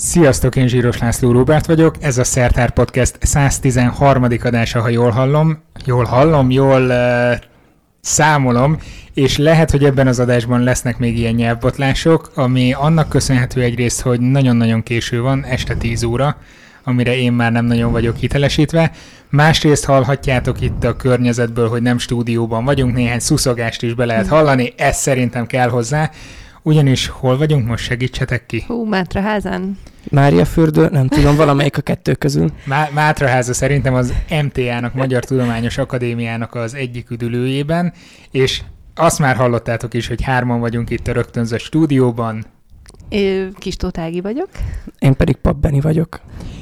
Sziasztok, én Zsíros László Róbert vagyok, ez a Szertár Podcast 113. adása, ha jól hallom, jól hallom, jól uh, számolom, és lehet, hogy ebben az adásban lesznek még ilyen nyelvbotlások, ami annak köszönhető egyrészt, hogy nagyon-nagyon késő van, este 10 óra, amire én már nem nagyon vagyok hitelesítve. Másrészt hallhatjátok itt a környezetből, hogy nem stúdióban vagyunk, néhány szuszogást is be lehet hallani, ez szerintem kell hozzá. Ugyanis hol vagyunk most, segítsetek ki? Hú, Mátraházán. Mária fürdő, nem tudom, valamelyik a kettő közül. Má- Mátraháza szerintem az MTA-nak, Magyar Tudományos Akadémiának az egyik üdülőjében, és azt már hallottátok is, hogy hárman vagyunk itt a rögtönzött stúdióban, Ö, Kis Tótági vagyok. Én pedig Pabbeni vagyok.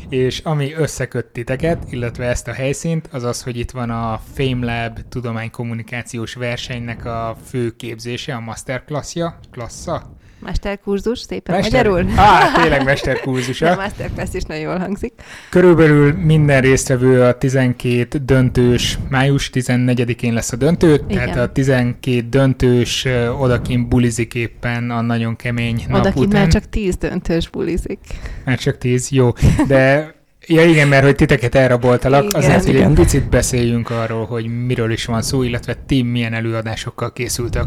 És ami összeköt titeket, illetve ezt a helyszínt, az az, hogy itt van a FameLab tudománykommunikációs versenynek a fő képzése, a masterclassja, klassza? Mesterkurzus, szépen magyarul. Á, tényleg De mesterkurzusa. masterclass is nagyon jól hangzik. Körülbelül minden résztvevő a 12 döntős, május 14-én lesz a döntő, tehát Igen. a 12 döntős odakin bulizik éppen a nagyon kemény nap Odakint után. már csak tíz döntős bulizik. Már csak 10, jó. De Ja igen, mert hogy titeket elraboltalak, Igen. azért, hogy egy Igen. picit beszéljünk arról, hogy miről is van szó, illetve ti milyen előadásokkal készültek.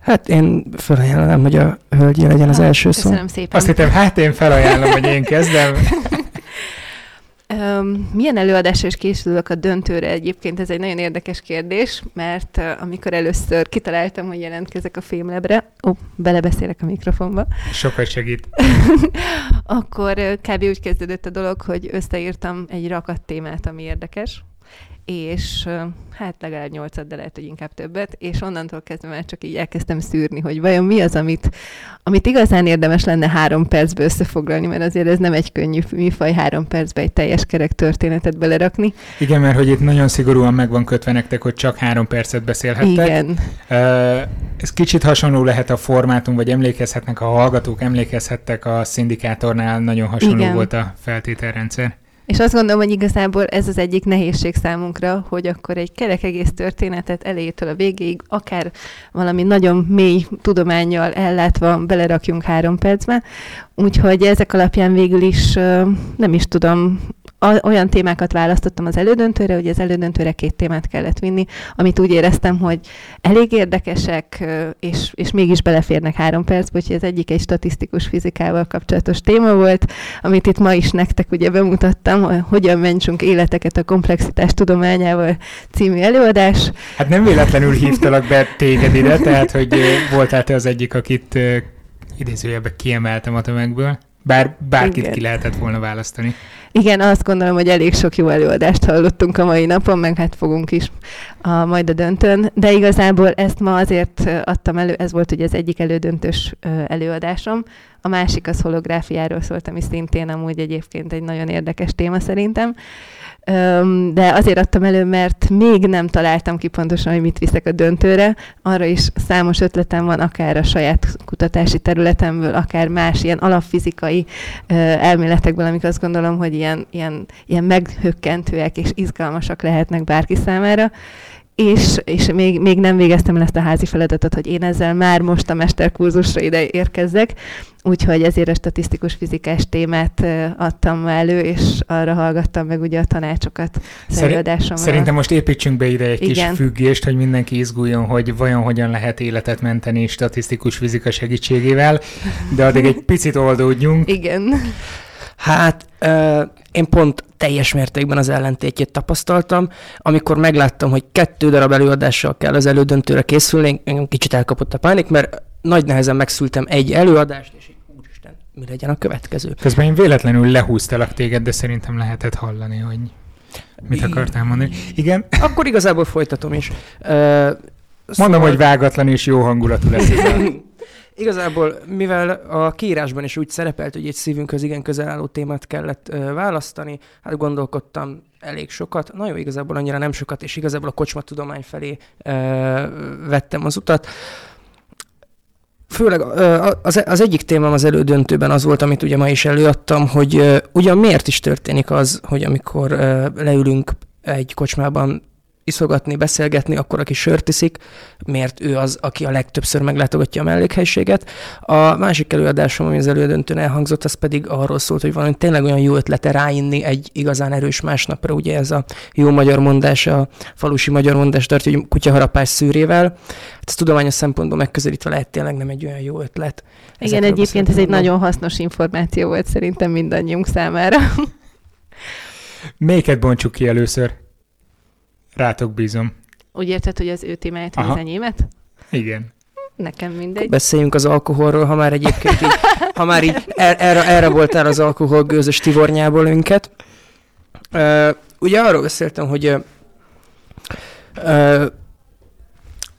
Hát én felajánlom, hogy a hölgye legyen az első szó. Köszönöm szépen. Azt hittem, hát én felajánlom, hogy én kezdem. Milyen előadásra is készülök a döntőre egyébként? Ez egy nagyon érdekes kérdés, mert amikor először kitaláltam, hogy jelentkezek a Fémlebre, ó, belebeszélek a mikrofonba, Sokat segít. akkor kb. úgy kezdődött a dolog, hogy összeírtam egy rakat témát, ami érdekes, és hát legalább nyolcat, de lehet, hogy inkább többet, és onnantól kezdve már csak így elkezdtem szűrni, hogy vajon mi az, amit, amit igazán érdemes lenne három percbe összefoglalni, mert azért ez nem egy könnyű műfaj három percbe egy teljes kerek történetet belerakni. Igen, mert hogy itt nagyon szigorúan meg van kötve nektek, hogy csak három percet beszélhettek. Igen, Ez kicsit hasonló lehet a formátum, vagy emlékezhetnek a hallgatók, emlékezhettek a szindikátornál, nagyon hasonló Igen. volt a feltételrendszer. És azt gondolom, hogy igazából ez az egyik nehézség számunkra, hogy akkor egy kerek egész történetet elejétől a végéig, akár valami nagyon mély tudományjal ellátva belerakjunk három percbe. Úgyhogy ezek alapján végül is nem is tudom, a- olyan témákat választottam az elődöntőre, hogy az elődöntőre két témát kellett vinni, amit úgy éreztem, hogy elég érdekesek, és, és mégis beleférnek három percbe, úgyhogy az egyik egy statisztikus fizikával kapcsolatos téma volt, amit itt ma is nektek ugye bemutattam, hogy hogyan mentsünk életeket a komplexitás tudományával című előadás. Hát nem véletlenül hívtalak be téged ide, tehát hogy voltál te az egyik, akit idézőjelben kiemeltem a tömegből. Bár bárkit Igen. ki lehetett volna választani. Igen, azt gondolom, hogy elég sok jó előadást hallottunk a mai napon, meg hát fogunk is a, majd a döntőn, de igazából ezt ma azért adtam elő, ez volt ugye az egyik elődöntős előadásom, a másik az holográfiáról szólt, ami szintén amúgy egyébként egy nagyon érdekes téma szerintem. De azért adtam elő, mert még nem találtam ki pontosan, hogy mit viszek a döntőre. Arra is számos ötletem van, akár a saját kutatási területemből, akár más ilyen alapfizikai elméletekből, amik azt gondolom, hogy ilyen, ilyen, ilyen meghökkentőek és izgalmasak lehetnek bárki számára. És, és még, még nem végeztem el ezt a házi feladatot, hogy én ezzel már most a mesterkurzusra ide érkezzek, úgyhogy ezért a statisztikus fizikás témát adtam elő, és arra hallgattam meg ugye a tanácsokat előadásomra. Szerintem most építsünk be ide egy kis Igen. függést, hogy mindenki izguljon, hogy vajon hogyan lehet életet menteni statisztikus fizika segítségével, de addig egy picit oldódjunk. Igen. Hát ö, én pont teljes mértékben az ellentétjét tapasztaltam. Amikor megláttam, hogy kettő darab előadással kell az elődöntőre készülni, engem kicsit elkapott a pánik, mert nagy nehezen megszültem egy előadást, és így, úristen, mi legyen a következő. Közben én véletlenül lehúztalak téged, de szerintem lehetett hallani, hogy mit akartál mondani. Igen, Akkor igazából folytatom is. Ö, mondom, hogy vágatlan és jó hangulatú lesz. Igazából, mivel a kiírásban is úgy szerepelt, hogy egy szívünkhöz igen közel álló témát kellett ö, választani, hát gondolkodtam elég sokat, na jó, igazából annyira nem sokat, és igazából a kocsmatudomány felé ö, vettem az utat. Főleg az, egyik témám az elődöntőben az volt, amit ugye ma is előadtam, hogy ugyan miért is történik az, hogy amikor ö, leülünk egy kocsmában iszogatni, beszélgetni, akkor aki sört iszik, mert ő az, aki a legtöbbször meglátogatja a mellékhelységet. A másik előadásom, ami az elődöntőn elhangzott, az pedig arról szólt, hogy valami tényleg olyan jó ötlete ráinni egy igazán erős másnapra, ugye ez a jó magyar mondás, a falusi magyar mondás tartja, hogy kutyaharapás szűrével. Hát ez tudományos szempontból megközelítve lehet tényleg nem egy olyan jó ötlet. Igen, Ezekről egyébként ez egy nagyon hasznos információ volt szerintem mindannyiunk számára. Melyiket bontsuk ki először? Rátok bízom. Úgy érted, hogy az ő témáját, Aha. az enyémet? Igen. Nekem mindegy. Beszéljünk az alkoholról, ha már egyébként így, ha már így er, erre, erre voltál az alkohol gőzös tivornyából önket. Uh, ugye arról beszéltem, hogy uh,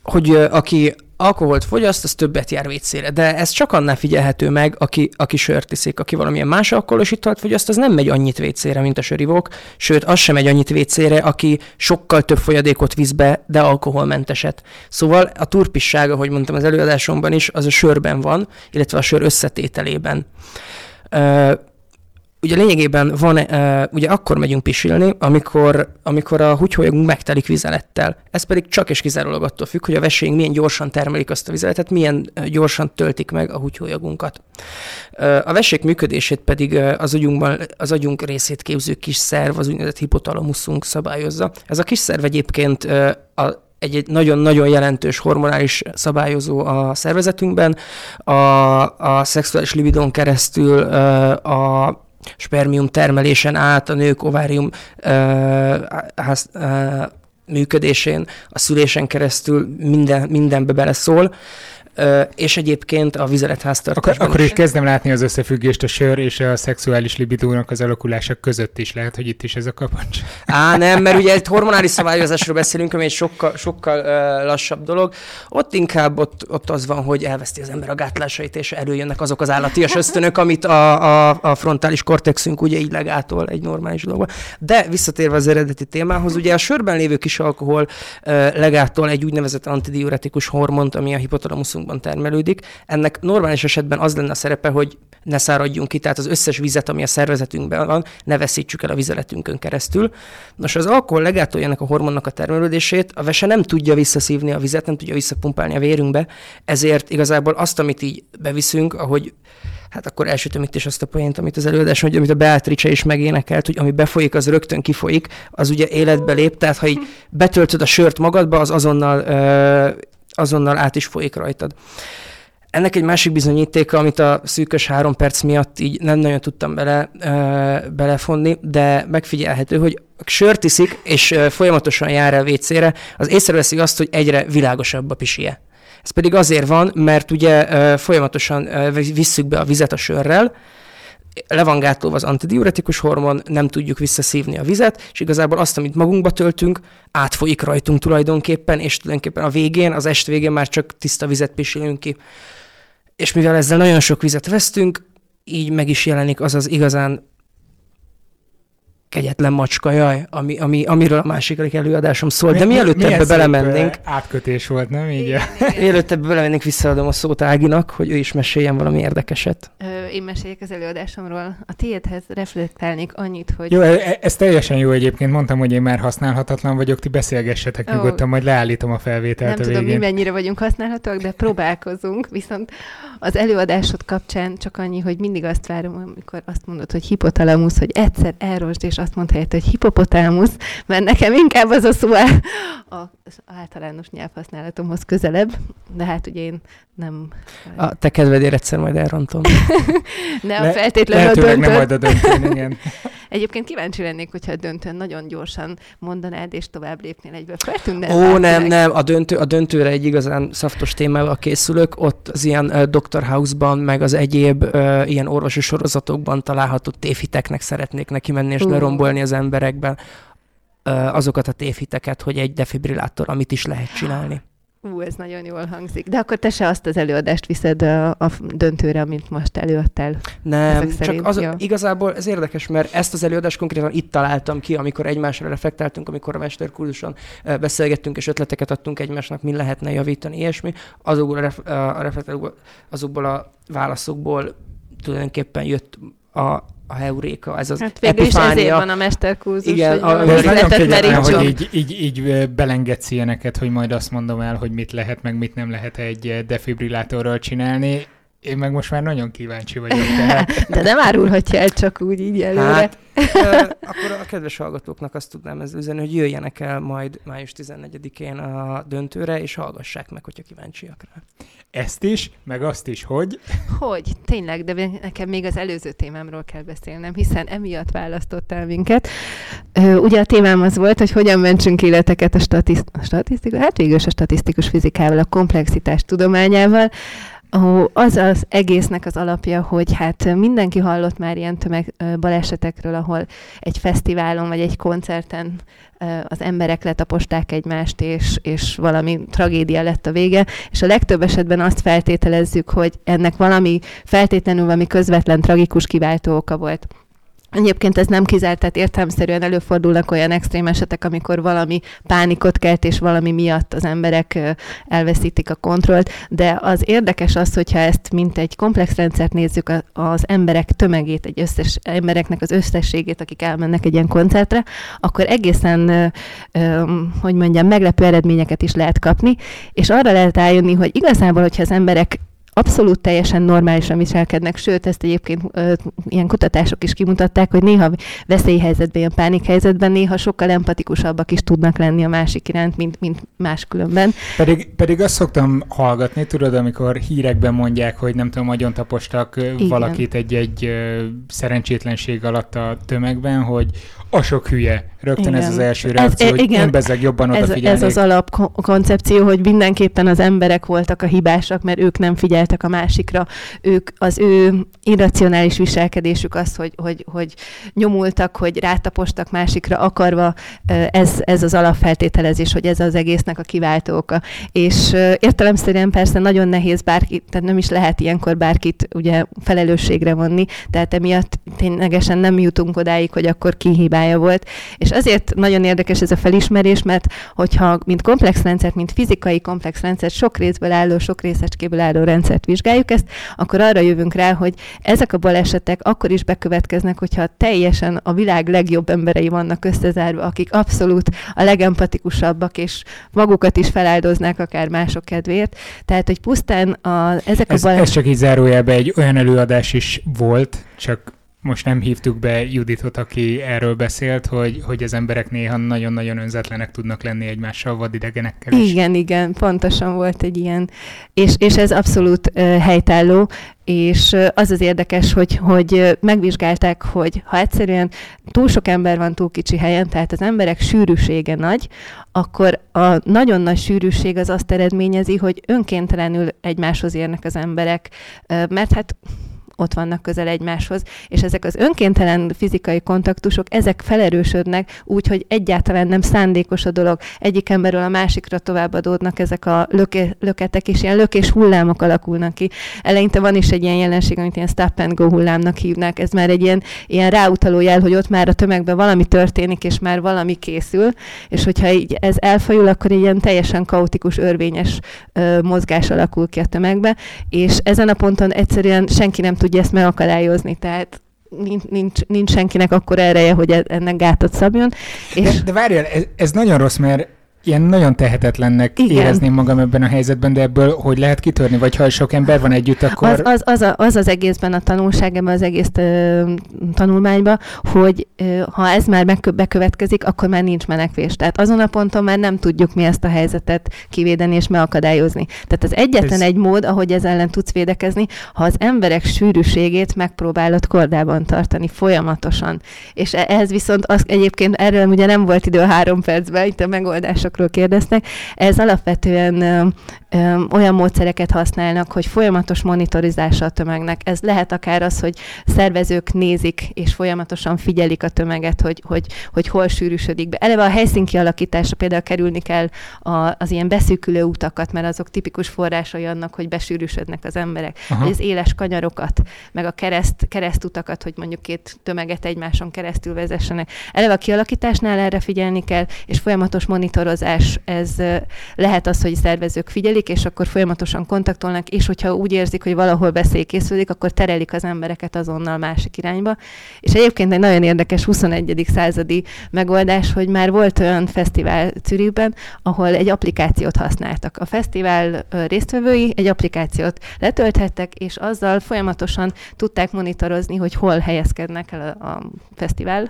hogy uh, aki alkoholt fogyaszt, az többet jár vécére. De ez csak annál figyelhető meg, aki, aki sört iszik, aki valamilyen más alkoholos italt fogyaszt, az nem megy annyit vécére, mint a sörivók, sőt, az sem megy annyit vécére, aki sokkal több folyadékot visz be, de alkoholmenteset. Szóval a turpisság, ahogy mondtam az előadásomban is, az a sörben van, illetve a sör összetételében. Ö, ugye lényegében van, uh, ugye akkor megyünk pisilni, amikor, amikor a húgyhólyagunk megtelik vizelettel. Ez pedig csak és kizárólag attól függ, hogy a veséink milyen gyorsan termelik azt a vizeletet, milyen uh, gyorsan töltik meg a húgyhólyagunkat. Uh, a vesék működését pedig az, agyunkban, az agyunk részét képző kis szerv, az úgynevezett hipotalamuszunk szabályozza. Ez a kis szerv egyébként uh, a, egy, egy nagyon-nagyon jelentős hormonális szabályozó a szervezetünkben. A, a szexuális libidon keresztül a spermium termelésen át, a nők ovárium ö, ház, ö, működésén, a szülésen keresztül minden, mindenbe beleszól, és egyébként a vizeletháztartásban akkor is kezdem látni az összefüggést a sör és a szexuális libidónak az alakulása között is. Lehet, hogy itt is ez a kapancs. Á, nem, mert ugye egy hormonális szabályozásról beszélünk, ami egy sokkal, sokkal uh, lassabb dolog. Ott inkább ott, ott az van, hogy elveszti az ember a gátlásait, és előjönnek azok az állatias ösztönök, amit a, a, a frontális kortexünk ugye így legátol egy normális dologba. De visszatérve az eredeti témához, ugye a sörben lévő kis alkohol uh, legátol egy úgynevezett antidiuretikus hormont, ami a hipotalamuszunkban termelődik. Ennek normális esetben az lenne a szerepe, hogy ne száradjunk ki, tehát az összes vizet, ami a szervezetünkben van, ne veszítsük el a vizeletünkön keresztül. Nos, az alkohol legátolja ennek a hormonnak a termelődését, a vese nem tudja visszaszívni a vizet, nem tudja visszapumpálni a vérünkbe, ezért igazából azt, amit így beviszünk, ahogy hát akkor elsütöm itt is azt a poént, amit az előadás, hogy amit a Beatrice is megénekelt, hogy ami befolyik, az rögtön kifolyik, az ugye életbe lép, tehát ha így betöltöd a sört magadba, az azonnal, ö, azonnal át is folyik rajtad. Ennek egy másik bizonyítéka, amit a szűkös három perc miatt így nem nagyon tudtam bele, ö, belefonni, de megfigyelhető, hogy sört iszik, és folyamatosan jár el vécére, az észreveszi azt, hogy egyre világosabb a pisie. Ez pedig azért van, mert ugye folyamatosan visszük be a vizet a sörrel, le van gátolva az antidiuretikus hormon, nem tudjuk visszaszívni a vizet, és igazából azt, amit magunkba töltünk, átfolyik rajtunk tulajdonképpen, és tulajdonképpen a végén, az est végén már csak tiszta vizet pisilünk ki. És mivel ezzel nagyon sok vizet vesztünk, így meg is jelenik az az igazán kegyetlen macska, jaj, ami, ami, amiről a másik előadásom szól. De mielőtt Milyen ebbe szép, belemennénk, ö, Átkötés volt, nem? Így mielőtt ebbe belemennénk, visszaadom a szót Áginak, hogy ő is meséljen valami érdekeset. Ö, Én meséljek az előadásomról. A tiédhez reflektálnék annyit, hogy... Jó, e- ez teljesen jó egyébként. Mondtam, hogy én már használhatatlan vagyok, ti beszélgessetek Ó. nyugodtan, majd leállítom a felvételt nem a tudom, mi végén. mennyire vagyunk használhatóak, de próbálkozunk. Viszont az előadásod kapcsán csak annyi, hogy mindig azt várom, amikor azt mondod, hogy hipotalamusz, hogy egyszer elrosd, és azt mondta helyett, hogy hipopotámusz, mert nekem inkább az a szó áll az általános nyelvhasználatomhoz közelebb, de hát ugye én nem, A te kedvedért egyszer majd elrontom. nem Le- feltétlenül a Lehetőleg nem majd döntőt. a döntőn, igen. Egyébként kíváncsi lennék, hogyha a döntőn nagyon gyorsan mondanád, és tovább lépnél egybe. Feltűnne Ó, nem, nem, a, döntő, a döntőre egy igazán szaftos témával készülök, ott az ilyen uh, Dr. House-ban, meg az egyéb uh, ilyen orvosi sorozatokban található tévhiteknek szeretnék neki menni, és Ú. lerombolni az emberekben uh, azokat a tévhiteket, hogy egy defibrillátor, amit is lehet csinálni. Ú, ez nagyon jól hangzik. De akkor te se azt az előadást viszed a, a döntőre, amit most előadtál. Nem, csak szerint, az, ja. igazából ez érdekes, mert ezt az előadást konkrétan itt találtam ki, amikor egymásra reflektáltunk, amikor a mesterkurzuson beszélgettünk és ötleteket adtunk egymásnak, mi lehetne javítani, ilyesmi. Azokból a, ref, a reflektálókból, azokból a válaszokból tulajdonképpen jött a, a heuréka, ez az Hát végül is ezért van a mesterkurzus, Igen, hogy a- Ez nagyon kegyetlen, hogy így, így, így belengedsz ilyeneket, hogy majd azt mondom el, hogy mit lehet, meg mit nem lehet egy defibrillátorral csinálni. Én meg most már nagyon kíváncsi vagyok. Tehát De nem árulhatja el csak úgy így előre. Hát, akkor a kedves hallgatóknak azt tudnám ez üzenni, hogy jöjjenek el majd május 14-én a döntőre, és hallgassák meg, hogyha kíváncsiak rá. ezt is, meg azt is, hogy Hogy? Tényleg, de nekem még az előző témámról kell beszélnem, hiszen emiatt választottál minket. Ugye a témám az volt, hogy hogyan mentsünk életeket a, statiszt- a statisztikus, hát végül is a statisztikus fizikával, a komplexitás tudományával. Ó, az az egésznek az alapja, hogy hát mindenki hallott már ilyen tömeg balesetekről, ahol egy fesztiválon vagy egy koncerten az emberek letaposták egymást, és, és valami tragédia lett a vége, és a legtöbb esetben azt feltételezzük, hogy ennek valami feltétlenül valami közvetlen tragikus kiváltó oka volt. Egyébként ez nem kizárt, tehát értelmszerűen előfordulnak olyan extrém esetek, amikor valami pánikot kelt, és valami miatt az emberek elveszítik a kontrollt, de az érdekes az, hogyha ezt mint egy komplex rendszert nézzük, az emberek tömegét, egy összes embereknek az összességét, akik elmennek egy ilyen koncertre, akkor egészen, hogy mondjam, meglepő eredményeket is lehet kapni, és arra lehet rájönni, hogy igazából, hogyha az emberek abszolút teljesen normálisan viselkednek, sőt, ezt egyébként ö, ilyen kutatások is kimutatták, hogy néha veszélyhelyzetben, ilyen pánikhelyzetben néha sokkal empatikusabbak is tudnak lenni a másik iránt, mint, mint máskülönben. pedig, pedig azt szoktam hallgatni, tudod, amikor hírekben mondják, hogy nem tudom, agyon tapostak Igen. valakit egy-egy szerencsétlenség alatt a tömegben, hogy a sok hülye. Rögtön ez Igen. az első Ez- reakció, e- hogy igen. én bezzeg jobban Ez, ez odafigyelnék. az alapkoncepció, hogy mindenképpen az emberek voltak a hibásak, mert ők nem figyeltek a másikra. Ők, az ő irracionális viselkedésük az, hogy, hogy, hogy nyomultak, hogy rátapostak másikra akarva, ez, ez az alapfeltételezés, hogy ez az egésznek a kiváltó oka. És értelemszerűen persze nagyon nehéz bárki, tehát nem is lehet ilyenkor bárkit ugye felelősségre vonni, tehát emiatt ténylegesen nem jutunk odáig, hogy akkor ki hibája volt. És azért nagyon érdekes ez a felismerés, mert hogyha mint komplex rendszert, mint fizikai komplex rendszert, sok részből álló, sok részecskéből álló rendszert vizsgáljuk ezt, akkor arra jövünk rá, hogy ezek a balesetek akkor is bekövetkeznek, hogyha teljesen a világ legjobb emberei vannak összezárva, akik abszolút a legempatikusabbak, és magukat is feláldoznák akár mások kedvéért. Tehát, hogy pusztán a, ezek Ez, a balesetek... ez csak így zárójelben egy olyan előadás is volt, csak most nem hívtuk be Juditot, aki erről beszélt, hogy, hogy az emberek néha nagyon-nagyon önzetlenek tudnak lenni egymással, vadidegenekkel is. Igen, igen, pontosan volt egy ilyen, és, és ez abszolút uh, helytálló, és az az érdekes, hogy, hogy megvizsgálták, hogy ha egyszerűen túl sok ember van túl kicsi helyen, tehát az emberek sűrűsége nagy, akkor a nagyon nagy sűrűség az azt eredményezi, hogy önkéntelenül egymáshoz érnek az emberek, mert hát ott vannak közel egymáshoz, és ezek az önkéntelen fizikai kontaktusok, ezek felerősödnek úgy, hogy egyáltalán nem szándékos a dolog. Egyik emberről a másikra továbbadódnak ezek a löke, löketek, és ilyen lökés hullámok alakulnak ki. Eleinte van is egy ilyen jelenség, amit ilyen stop and go hullámnak hívnak. Ez már egy ilyen, ilyen ráutaló jel, hogy ott már a tömegben valami történik, és már valami készül, és hogyha így ez elfajul, akkor ilyen teljesen kaotikus, örvényes ö, mozgás alakul ki a tömegbe, és ezen a ponton egyszerűen senki nem tudja ezt megakadályozni, tehát nincs, nincs, nincs senkinek akkor ereje, hogy e- ennek gátat szabjon. De, És de várjál, ez, ez nagyon rossz, mert ilyen nagyon tehetetlennek Igen. érezném magam ebben a helyzetben, de ebből hogy lehet kitörni? Vagy ha sok ember van együtt, akkor... az, az, az, a, az az egészben a tanulság ebben az egész ö, tanulmányban, hogy ö, ha ez már megkö- bekövetkezik, akkor már nincs menekvés. Tehát azon a ponton már nem tudjuk mi ezt a helyzetet kivédeni és megakadályozni. Tehát az egyetlen Ez- egy mód, ahogy ez ellen tudsz védekezni, ha az emberek sűrűségét megpróbálod kordában tartani folyamatosan. És e- ehhez viszont az, egyébként erről ugye nem volt idő a három percben, itt a megoldásokról kérdeztek, ez alapvetően olyan módszereket használnak, hogy folyamatos monitorizása a tömegnek. Ez lehet akár az, hogy szervezők nézik és folyamatosan figyelik a tömeget, hogy, hogy, hogy hol sűrűsödik be. Eleve a helyszín kialakítása például kerülni kell a, az ilyen beszűkülő utakat, mert azok tipikus forrásai annak, hogy besűrűsödnek az emberek. Aha. Az éles kanyarokat, meg a kereszt, keresztutakat, hogy mondjuk két tömeget egymáson keresztül vezessenek. Eleve a kialakításnál erre figyelni kell, és folyamatos monitorozás, ez lehet az, hogy szervezők figyelik, kérik, és akkor folyamatosan kontaktolnak, és hogyha úgy érzik, hogy valahol beszél készülik, akkor terelik az embereket azonnal másik irányba. És egyébként egy nagyon érdekes 21. századi megoldás, hogy már volt olyan fesztivál Zürichben, ahol egy applikációt használtak. A fesztivál résztvevői egy applikációt letölthettek, és azzal folyamatosan tudták monitorozni, hogy hol helyezkednek el a, a fesztivál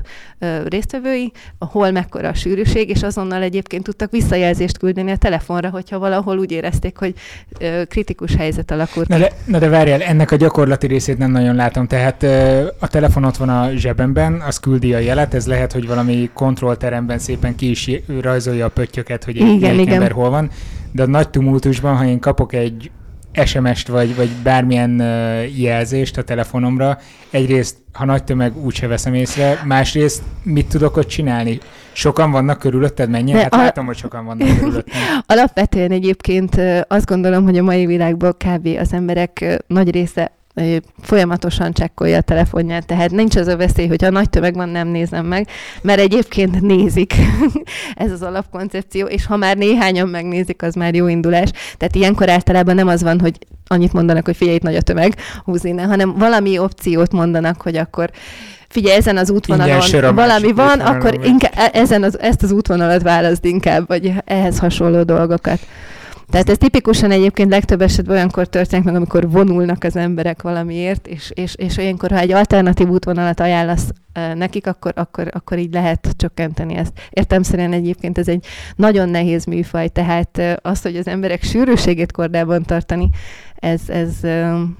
résztvevői, hol mekkora a sűrűség, és azonnal egyébként tudtak visszajelzést küldeni a telefonra, hogyha valahol úgy érezték, hogy kritikus helyzet alakult. Na de, na de várjál, ennek a gyakorlati részét nem nagyon látom. Tehát a telefon ott van a zsebemben, az küldi a jelet, ez lehet, hogy valami kontrollteremben szépen ki is rajzolja a pöttyöket, hogy igen, egy ember hol van, de a nagy tumultusban, ha én kapok egy SMS-t vagy, vagy bármilyen uh, jelzést a telefonomra, egyrészt, ha nagy tömeg, úgyse veszem észre, másrészt mit tudok ott csinálni? Sokan vannak körülötted, menjen? Hát a... látom, hogy sokan vannak körülötted. Alapvetően egyébként azt gondolom, hogy a mai világban kb. az emberek nagy része folyamatosan csekkolja a telefonját, tehát nincs az a veszély, hogy ha nagy tömeg van, nem nézem meg, mert egyébként nézik. Ez az alapkoncepció, és ha már néhányan megnézik, az már jó indulás. Tehát ilyenkor általában nem az van, hogy annyit mondanak, hogy figyelj, itt nagy a tömeg, húz innen, hanem valami opciót mondanak, hogy akkor figyelj, ezen az útvonalon valami van, akkor inkább, e- ezen az, ezt az útvonalat válaszd inkább, vagy ehhez hasonló dolgokat. Tehát ez tipikusan egyébként legtöbb esetben olyankor történik meg, amikor vonulnak az emberek valamiért, és, és, és olyankor, ha egy alternatív útvonalat ajánlasz nekik, akkor, akkor, akkor így lehet csökkenteni ezt. Értem szerint egyébként ez egy nagyon nehéz műfaj, tehát az, hogy az emberek sűrűségét kordában tartani, ez, ez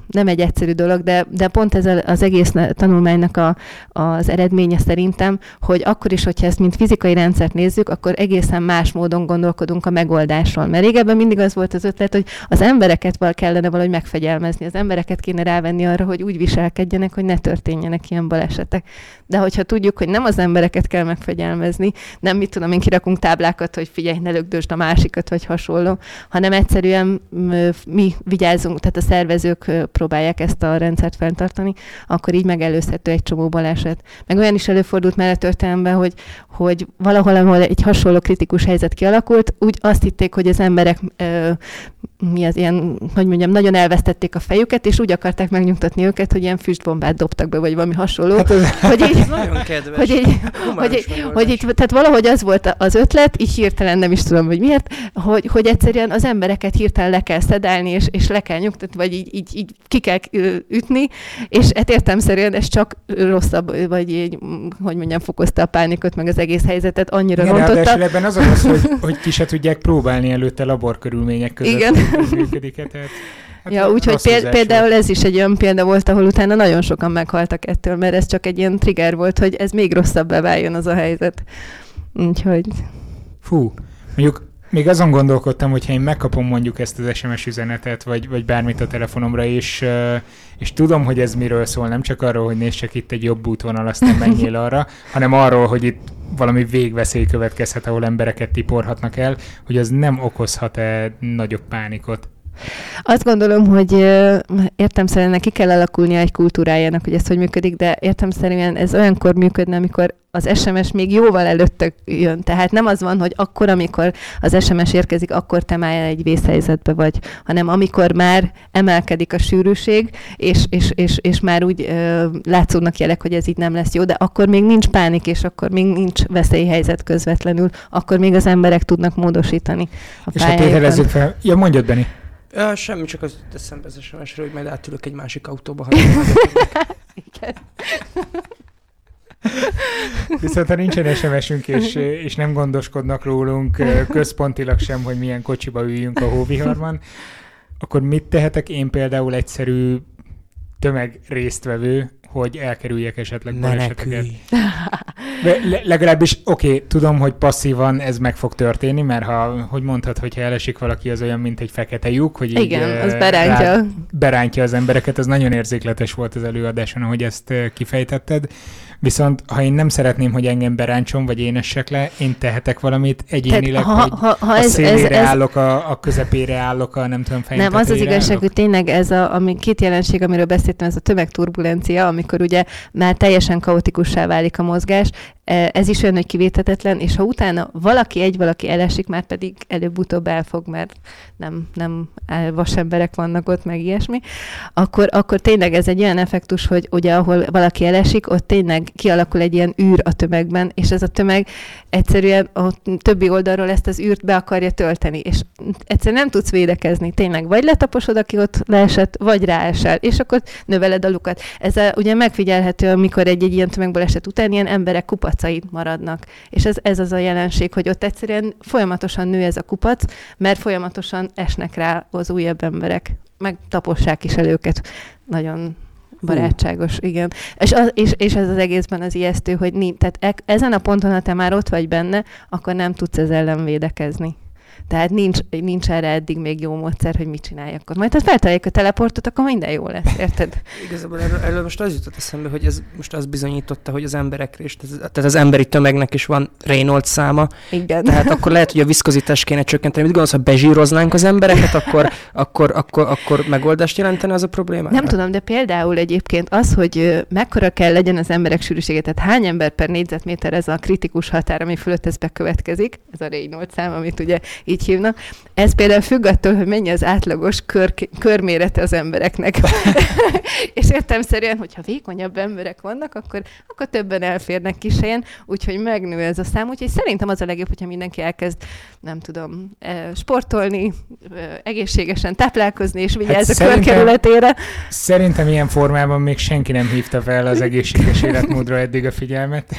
nem egy egyszerű dolog, de, de pont ez az egész tanulmánynak a, az eredménye szerintem, hogy akkor is, hogyha ezt mint fizikai rendszert nézzük, akkor egészen más módon gondolkodunk a megoldásról. Mert régebben mindig az volt az ötlet, hogy az embereket val kellene valahogy megfegyelmezni, az embereket kéne rávenni arra, hogy úgy viselkedjenek, hogy ne történjenek ilyen balesetek. De hogyha tudjuk, hogy nem az embereket kell megfegyelmezni, nem mit tudom én kirakunk táblákat, hogy figyelj, ne lögdösd a másikat, vagy hasonló, hanem egyszerűen mi vigyázunk, tehát a szervezők próbálják ezt a rendszert fenntartani, akkor így megelőzhető egy csomó baleset. Meg olyan is előfordult már a történelemben, hogy, hogy valahol, ahol egy hasonló kritikus helyzet kialakult, úgy azt hitték, hogy az emberek ö, mi az ilyen, hogy mondjam, nagyon elvesztették a fejüket, és úgy akarták megnyugtatni őket, hogy ilyen füstbombát dobtak be, vagy valami hasonló. Hát ez... Hogy így, nagyon kedves. Hogy így, hogy, így, hogy így, tehát valahogy az volt az ötlet, így hirtelen nem is tudom, hogy miért, hogy, hogy egyszerűen az embereket hirtelen le kell szedálni, és, és le kell nyugtatni, vagy így, így, így ki kell ütni, és hát értelmszerűen ez csak rosszabb, vagy így, hogy mondjam, fokozta a pánikot, meg az egész helyzetet, annyira Igen, rontotta. ebben az az, hogy, hogy ki se tudják próbálni előtte laborkörülmények között. Igen. Működik -e, tehát Hát ja, úgyhogy péld, például ez is egy olyan példa volt, ahol utána nagyon sokan meghaltak ettől, mert ez csak egy ilyen trigger volt, hogy ez még rosszabbá váljon az a helyzet. Úgyhogy... Fú, mondjuk még azon gondolkodtam, hogy ha én megkapom mondjuk ezt az SMS üzenetet, vagy, vagy bármit a telefonomra, és, és tudom, hogy ez miről szól, nem csak arról, hogy nézd csak itt egy jobb útvonal, aztán menjél arra, hanem arról, hogy itt valami végveszély következhet, ahol embereket tiporhatnak el, hogy az nem okozhat-e nagyobb pánikot. Azt gondolom, hogy értem szerint neki kell alakulnia egy kultúrájának, hogy ez hogy működik, de értem szerint ez olyankor működne, amikor az SMS még jóval előtte jön. Tehát nem az van, hogy akkor, amikor az SMS érkezik, akkor te már egy vészhelyzetbe vagy, hanem amikor már emelkedik a sűrűség, és, és, és, és már úgy ö, látszódnak jelek, hogy ez így nem lesz jó, de akkor még nincs pánik, és akkor még nincs veszélyhelyzet közvetlenül, akkor még az emberek tudnak módosítani a És ha fel, ja mondjad, Benni. Ja, semmi, csak az eszembe az sms hogy majd átülök egy másik autóba. Igen. Viszont ha nincsen SMS-ünk, és, és nem gondoskodnak rólunk központilag sem, hogy milyen kocsiba üljünk a hóviharban, akkor mit tehetek én például egyszerű tömeg résztvevő, hogy elkerüljek esetleg baleseteket. Le, legalábbis oké, okay, tudom, hogy passzívan ez meg fog történni, mert ha, hogy mondhat, hogyha elesik valaki, az olyan, mint egy fekete lyuk, hogy Igen, így, az berántja. Rá, berántja az embereket, ez nagyon érzékletes volt az előadáson, ahogy ezt kifejtetted. Viszont ha én nem szeretném, hogy engem beráncson, vagy én essek le, én tehetek valamit egyénileg, Tehát, ha, ha, ha a ez, szélére ez, ez, állok, a, a közepére állok, a nem tudom, Nem, az az igazság, állok. hogy tényleg ez a ami két jelenség, amiről beszéltem, ez a tömegturbulencia, amikor ugye már teljesen kaotikussá válik a mozgás, ez is olyan, hogy kivétetetlen, és ha utána valaki egy valaki elesik, már pedig előbb-utóbb elfog, mert nem, nem vasemberek vannak ott, meg ilyesmi, akkor, akkor tényleg ez egy olyan effektus, hogy ugye ahol valaki elesik, ott tényleg kialakul egy ilyen űr a tömegben, és ez a tömeg egyszerűen a többi oldalról ezt az űrt be akarja tölteni, és egyszerűen nem tudsz védekezni. Tényleg vagy letaposod, aki ott leesett, vagy ráesel, és akkor növeled a lukat. Ez a, ugye megfigyelhető, amikor egy-egy ilyen tömegből esett után ilyen emberek kupacai maradnak. És ez, ez az a jelenség, hogy ott egyszerűen folyamatosan nő ez a kupac, mert folyamatosan esnek rá az újabb emberek. Meg tapossák is el őket. Nagyon barátságos, Hú. igen. És, az, és, és ez az egészben az ijesztő, hogy nincs, tehát e, ezen a ponton, ha te már ott vagy benne, akkor nem tudsz ez ellen védekezni. Tehát nincs, nincs erre eddig még jó módszer, hogy mit csináljak ott. Majd ha feltalálják a teleportot, akkor minden jó lesz, érted? Igazából erről, erről most az jutott eszembe, hogy ez most az bizonyította, hogy az emberekre is, tehát az emberi tömegnek is van Reynolds száma. Igen. Tehát akkor lehet, hogy a viszkozitást kéne csökkenteni. Mit gondolsz, ha bezsíroznánk az embereket, akkor, akkor, akkor, akkor megoldást jelentene az a probléma? Nem tudom, de például egyébként az, hogy mekkora kell legyen az emberek sűrűsége, tehát hány ember per négyzetméter ez a kritikus határ, ami fölött ez bekövetkezik, ez a Reynolds szám, amit ugye így hívnak. Ez például függ attól, hogy mennyi az átlagos kör, körmérete az embereknek. és értemszerűen, hogyha vékonyabb emberek vannak, akkor, akkor többen elférnek kis helyen, úgyhogy megnő ez a szám. Úgyhogy szerintem az a legjobb, hogyha mindenki elkezd, nem tudom, eh, sportolni, eh, egészségesen táplálkozni, és vigyázz hát a körkerületére. Szerintem ilyen formában még senki nem hívta fel az egészséges életmódra eddig a figyelmet.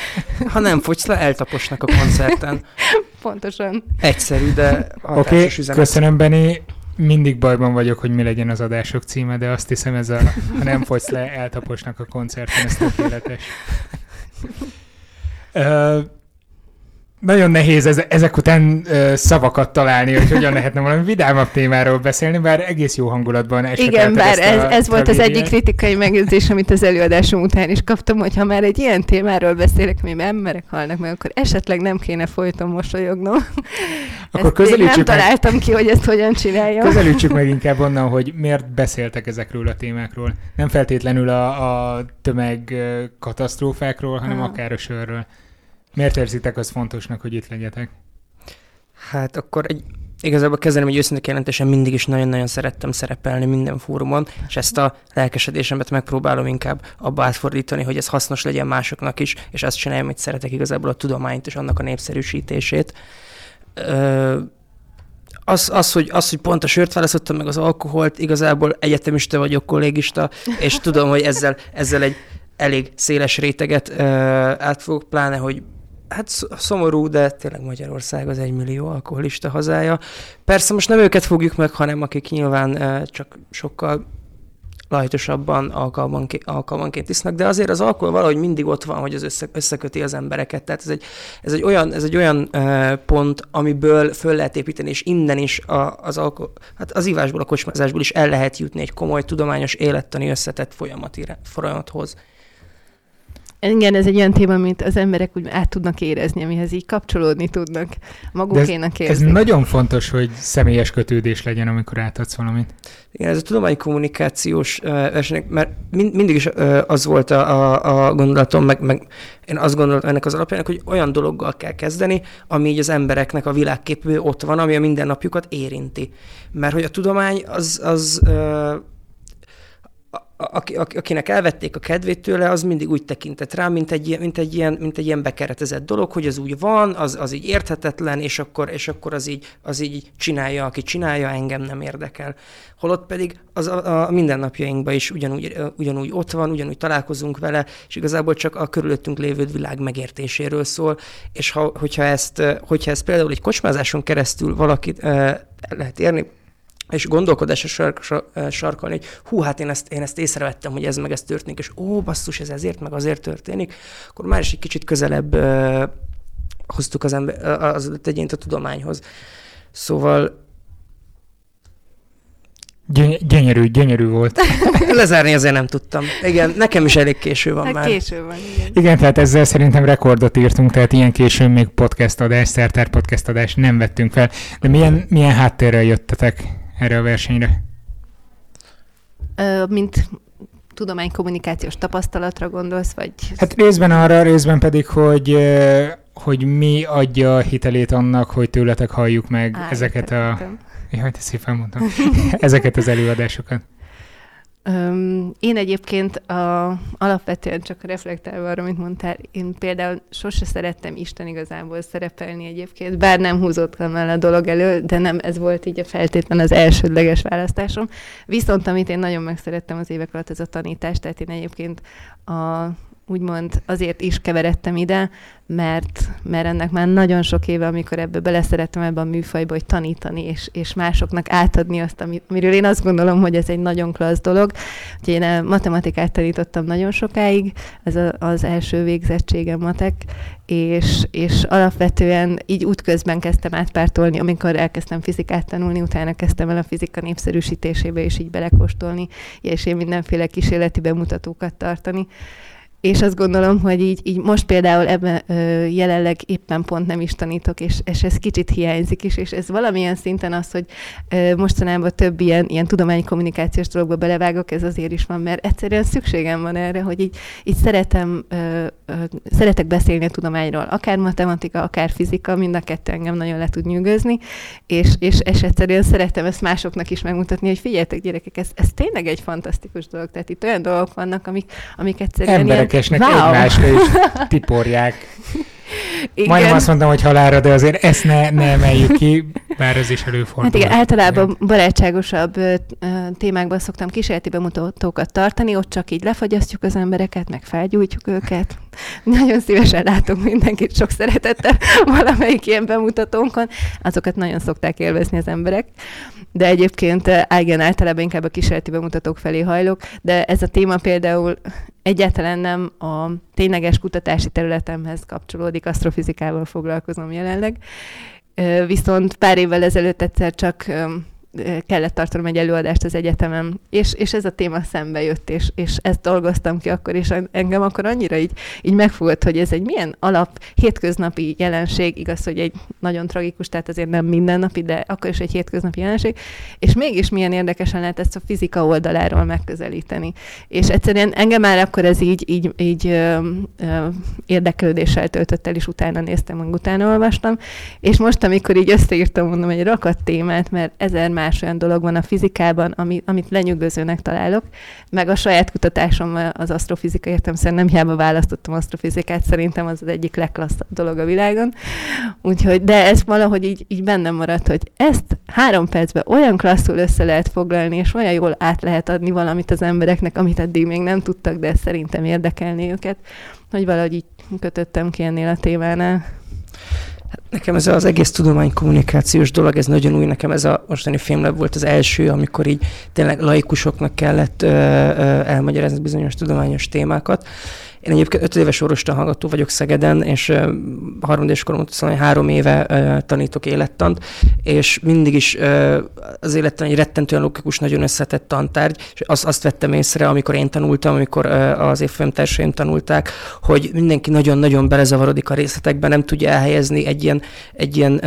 Ha nem fogysz le, eltaposnak a koncerten. Pontosan. Egyszerű, de Oké, okay, köszönöm, Benni. Mindig bajban vagyok, hogy mi legyen az adások címe, de azt hiszem ez a, ha nem fogysz le, eltaposnak a koncerten, ez tökéletes. Uh, nagyon nehéz ez, ezek után ö, szavakat találni, hogy hogyan lehetne valami vidámabb témáról beszélni, bár egész jó hangulatban Igen, bár ez, ez volt az egyik kritikai megjegyzés, amit az előadásom után is kaptam, hogy ha már egy ilyen témáról beszélek, mi emberek halnak meg, akkor esetleg nem kéne folyton mosolyognom. Akkor közelítsük nem meg, találtam ki, hogy ezt hogyan csináljam. Közelítsük meg inkább onnan, hogy miért beszéltek ezekről a témákról. Nem feltétlenül a, a tömeg katasztrófákról, hanem ha. akár a sörről. Miért érzitek az fontosnak, hogy itt legyetek? Hát akkor egy, igazából kezdeném, hogy őszinte jelentésen mindig is nagyon-nagyon szerettem szerepelni minden fórumon, és ezt a lelkesedésemet megpróbálom inkább abba átfordítani, hogy ez hasznos legyen másoknak is, és azt csináljam, hogy szeretek igazából a tudományt és annak a népszerűsítését. Ö, az, az, hogy, az, hogy pont a sört választottam, meg az alkoholt, igazából egyetemista vagyok, kollégista, és tudom, hogy ezzel, ezzel egy elég széles réteget ö, átfogok, pláne, hogy hát szomorú, de tényleg Magyarország az egy millió alkoholista hazája. Persze most nem őket fogjuk meg, hanem akik nyilván csak sokkal lajtosabban alkalmanként, alkalmanként isznak, de azért az alkohol valahogy mindig ott van, hogy az össze, összeköti az embereket. Tehát ez egy, ez egy olyan, ez egy olyan pont, amiből föl lehet építeni, és innen is a, az alkohol, hát az ivásból, a kocsmázásból is el lehet jutni egy komoly, tudományos, élettani összetett folyamat, folyamathoz. Igen, ez egy olyan téma, amit az emberek úgy át tudnak érezni, amihez így kapcsolódni tudnak, magukénak ez, érezni. Ez nagyon fontos, hogy személyes kötődés legyen, amikor átadsz valamit. Igen, ez a tudománykommunikációs versenyek, mert mind, mindig is az volt a, a, a gondolatom, meg, meg én azt gondoltam ennek az alapjának, hogy olyan dologgal kell kezdeni, ami így az embereknek a világképből ott van, ami a mindennapjukat érinti. Mert hogy a tudomány az, az aki, akinek elvették a kedvét tőle, az mindig úgy tekintett rá, mint egy, mint egy, ilyen, mint egy ilyen bekeretezett dolog, hogy az úgy van, az, az így érthetetlen, és akkor, és akkor az, így, az így csinálja, aki csinálja, engem nem érdekel. Holott pedig az a, a mindennapjainkban is ugyanúgy, ugyanúgy ott van, ugyanúgy találkozunk vele, és igazából csak a körülöttünk lévő világ megértéséről szól, és ha, hogyha, ezt, hogyha ezt például egy kocsmázáson keresztül valakit lehet érni, és gondolkodásra sark, sarkalni, hogy hú, hát én ezt, én ezt észrevettem, hogy ez meg ez történik, és ó, basszus, ez ezért meg azért történik, akkor már is egy kicsit közelebb uh, hoztuk az, ember, az egyént a tudományhoz. Szóval Gyönyörű, gyönyörű volt. Lezárni azért nem tudtam. Igen, nekem is elég késő van hát már. Késő van, igen. Igen, tehát ezzel szerintem rekordot írtunk, tehát ilyen későn még podcast adás, szertár podcast adás nem vettünk fel. De milyen, milyen háttérrel jöttetek erre a versenyre? Ö, mint tudománykommunikációs tapasztalatra gondolsz, vagy... Hát részben arra, részben pedig, hogy hogy mi adja a hitelét annak, hogy tőletek halljuk meg Á, ezeket a... Jaj, te szépen mondtam. ezeket az előadásokat. Öm, én egyébként a, alapvetően csak reflektálva arra, amit mondtál, én például sose szerettem Isten igazából szerepelni egyébként, bár nem húzottam el a dolog elő, de nem ez volt így a feltétlen az elsődleges választásom. Viszont amit én nagyon megszerettem az évek alatt, ez a tanítás, tehát én egyébként a úgymond azért is keveredtem ide, mert, mert ennek már nagyon sok éve, amikor ebbe beleszerettem ebbe a műfajba, hogy tanítani, és, és másoknak átadni azt, amiről én azt gondolom, hogy ez egy nagyon klassz dolog. Úgyhogy én a matematikát tanítottam nagyon sokáig, ez a, az első végzettségem matek, és, és alapvetően így útközben kezdtem átpártolni, amikor elkezdtem fizikát tanulni, utána kezdtem el a fizika népszerűsítésébe, és így belekóstolni, és én mindenféle kísérleti bemutatókat tartani és azt gondolom, hogy így, így most például ebben ö, jelenleg éppen pont nem is tanítok, és, és ez kicsit hiányzik is, és ez valamilyen szinten az, hogy ö, mostanában több ilyen, ilyen tudományi kommunikációs dologba belevágok, ez azért is van, mert egyszerűen szükségem van erre, hogy így, így szeretem, ö, ö, szeretek beszélni a tudományról, akár matematika, akár fizika, mind a kettő engem nagyon le tud nyűgözni, és, és, és egyszerűen szeretem ezt másoknak is megmutatni, hogy figyeljetek gyerekek, ez, ez tényleg egy fantasztikus dolog, tehát itt olyan dolgok vannak, amik, amik egyszerűen Emberek énekesnek wow. egymásra is tiporják. Igen. Majdnem azt mondtam, hogy halára, de azért ezt ne, ne emeljük ki, bár ez is előfordul. Hát igen, általában barátságosabb témákban szoktam kísérleti bemutatókat tartani, ott csak így lefagyasztjuk az embereket, meg felgyújtjuk őket. Nagyon szívesen látunk mindenkit sok szeretettel valamelyik ilyen bemutatónkon. Azokat nagyon szokták élvezni az emberek. De egyébként igen, általában inkább a kísérleti bemutatók felé hajlok, de ez a téma például egyáltalán nem a tényleges kutatási területemhez kapcsolódik, asztrofizikával foglalkozom jelenleg. Viszont pár évvel ezelőtt egyszer csak kellett tartanom egy előadást az egyetemen, és, és ez a téma szembe jött, és, és ezt dolgoztam ki akkor, és engem akkor annyira így, így megfogott, hogy ez egy milyen alap, hétköznapi jelenség, igaz, hogy egy nagyon tragikus, tehát azért nem mindennapi, de akkor is egy hétköznapi jelenség, és mégis milyen érdekesen lehet ezt a fizika oldaláról megközelíteni. És egyszerűen engem már akkor ez így, így, így ö, ö, érdeklődéssel töltött el, és utána néztem, meg utána olvastam, és most, amikor így összeírtam, mondom, egy rakat témát, mert ezer más olyan dolog van a fizikában, ami, amit lenyűgözőnek találok, meg a saját kutatásom az asztrofizika értem nem hiába választottam asztrofizikát, szerintem az az egyik legklasszabb dolog a világon. Úgyhogy, de ez valahogy így, így bennem maradt, hogy ezt három percben olyan klasszul össze lehet foglalni, és olyan jól át lehet adni valamit az embereknek, amit eddig még nem tudtak, de szerintem érdekelni őket, hogy valahogy így kötöttem ki ennél a témánál. Nekem ez az egész tudománykommunikációs dolog, ez nagyon új. Nekem ez a mostani filmlab volt az első, amikor így tényleg laikusoknak kellett ö, ö, elmagyarázni bizonyos tudományos témákat. Én egyébként öt éves orvosta hallgató vagyok Szegeden, és harmadés korom szóval három éve tanítok élettant, és mindig is az élettan egy rettentően logikus, nagyon összetett tantárgy, és azt, azt vettem észre, amikor én tanultam, amikor az évfolyamtársaim tanulták, hogy mindenki nagyon-nagyon belezavarodik a részletekben, nem tudja elhelyezni egy ilyen, egy ilyen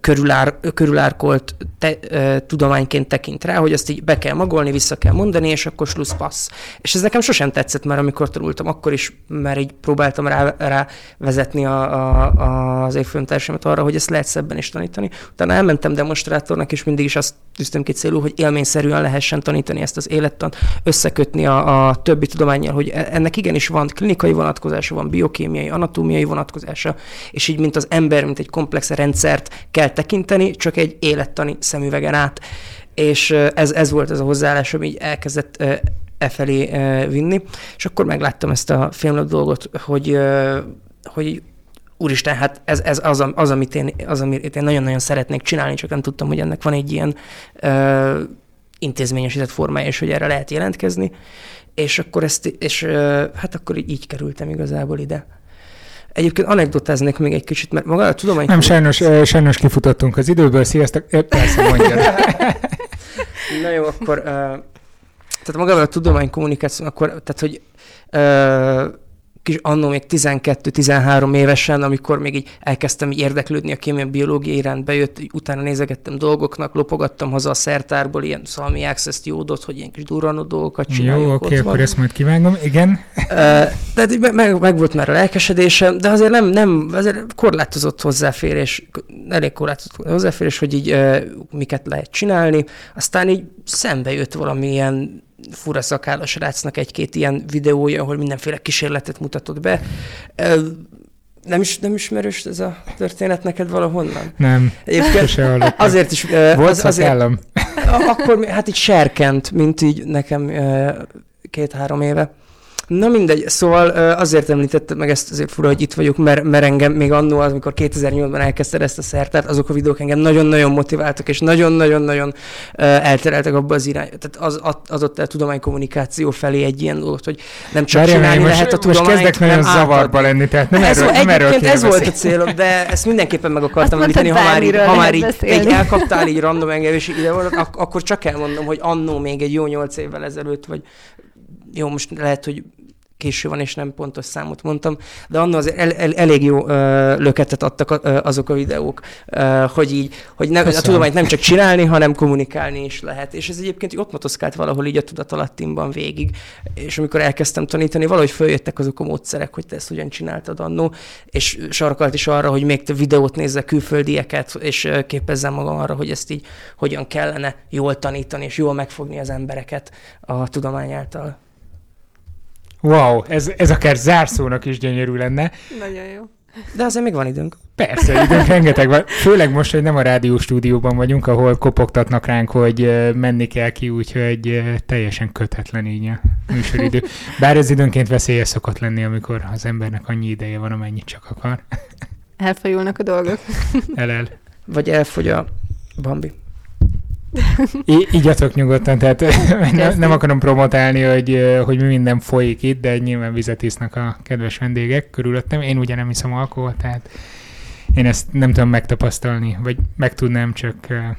körülár, körülárkolt te, tudományként tekint rá, hogy azt így be kell magolni, vissza kell mondani, és akkor slusz passz. És ez nekem sosem tetszett, mert amikor tanultam, akkor is mert így próbáltam rá, rá vezetni a, a, az évfolyamtársamat arra, hogy ezt lehet szebben is tanítani. Utána elmentem demonstrátornak, és mindig is azt tűztem ki célul, hogy élményszerűen lehessen tanítani ezt az élettant, összekötni a, a többi tudományjal, hogy e, ennek igenis van klinikai vonatkozása, van biokémiai, anatómiai vonatkozása, és így, mint az ember, mint egy komplex rendszert kell tekinteni, csak egy élettani szemüvegen át és ez, ez volt az a hozzáállás, ami így elkezdett e felé e, vinni, és akkor megláttam ezt a filmlap dolgot, hogy, e, hogy úristen, hát ez, ez az, az, amit én, az, amit én nagyon-nagyon szeretnék csinálni, csak nem tudtam, hogy ennek van egy ilyen e, intézményesített formája, és hogy erre lehet jelentkezni, és akkor ezt, és hát akkor így, kerültem igazából ide. Egyébként anekdotáznék még egy kicsit, mert maga a tudomány... Nem, sajnos, sajnos kifutottunk az időből, sziasztok, persze mondja. Na jó, akkor uh, tehát magával a tudománykommunikáció, akkor, tehát hogy ö, kis annó még 12-13 évesen, amikor még így elkezdtem így érdeklődni a kémia biológia iránt, bejött, utána nézegettem dolgoknak, lopogattam haza a szertárból ilyen szalmi access jódot, hogy ilyen kis durranó dolgokat csináljak Jó, oké, akkor ezt majd kivágom, igen. Tehát meg, meg, meg, volt már a lelkesedésem, de azért nem, nem azért korlátozott hozzáférés, elég korlátozott hozzáférés, hogy így miket lehet csinálni. Aztán így szembe jött valamilyen fura szakállas rácnak egy-két ilyen videója, ahol mindenféle kísérletet mutatott be. Nem, is, nem ismerős ez a történet neked valahonnan? Nem, Egyébként azért is... Volt az, azért, Akkor hát így serkent, mint így nekem két-három éve. Na mindegy, szóval azért említettem meg ezt, azért fura, hogy itt vagyok, mert, mert engem még annó, az, amikor 2008-ban elkezdted ezt a szertát, azok a videók engem nagyon-nagyon motiváltak, és nagyon-nagyon-nagyon eltereltek abba az irány. Tehát az adott el tudománykommunikáció felé egy ilyen dolgot, hogy nem csak Várjál, csinálni most, lehet a tudományt, Most kezdek nagyon átad. zavarba lenni, tehát nem ez, erről, nem erről ez volt a célom, de ezt mindenképpen meg akartam említeni, ha már, így, ha már így, így elkaptál így random engem, és ide volt, ak- akkor csak elmondom, hogy annó még egy jó nyolc évvel ezelőtt, vagy jó, most lehet, hogy késő van, és nem pontos számot mondtam, de annak azért el, el, elég jó ö, löketet adtak ö, azok a videók, ö, hogy így, hogy nem, a tudományt nem csak csinálni, hanem kommunikálni is lehet. És ez egyébként ott motoszkált valahol így a tudatalattimban végig, és amikor elkezdtem tanítani, valahogy följöttek azok a módszerek, hogy te ezt ugyan csináltad annó, és sarkalt is arra, hogy még több videót nézzek külföldieket, és képezzem magam arra, hogy ezt így hogyan kellene jól tanítani, és jól megfogni az embereket a tudomány által. Wow, ez, ez akár zárszónak is gyönyörű lenne. Nagyon jó. De azért még van időnk. Persze, időnk rengeteg van. Főleg most, hogy nem a rádió stúdióban vagyunk, ahol kopogtatnak ránk, hogy menni kell ki, úgyhogy teljesen kötetlen így a műsoridő. Bár ez időnként veszélyes szokott lenni, amikor az embernek annyi ideje van, amennyit csak akar. Elfajulnak a dolgok. El-el. Vagy elfogy a Bambi. I- igyatok nyugodtan, tehát ne, nem akarom promotálni, hogy, hogy mi minden folyik itt, de nyilván vizet isznak a kedves vendégek körülöttem. Én ugye nem iszom alkoholt, tehát én ezt nem tudom megtapasztalni, vagy meg tudnám, csak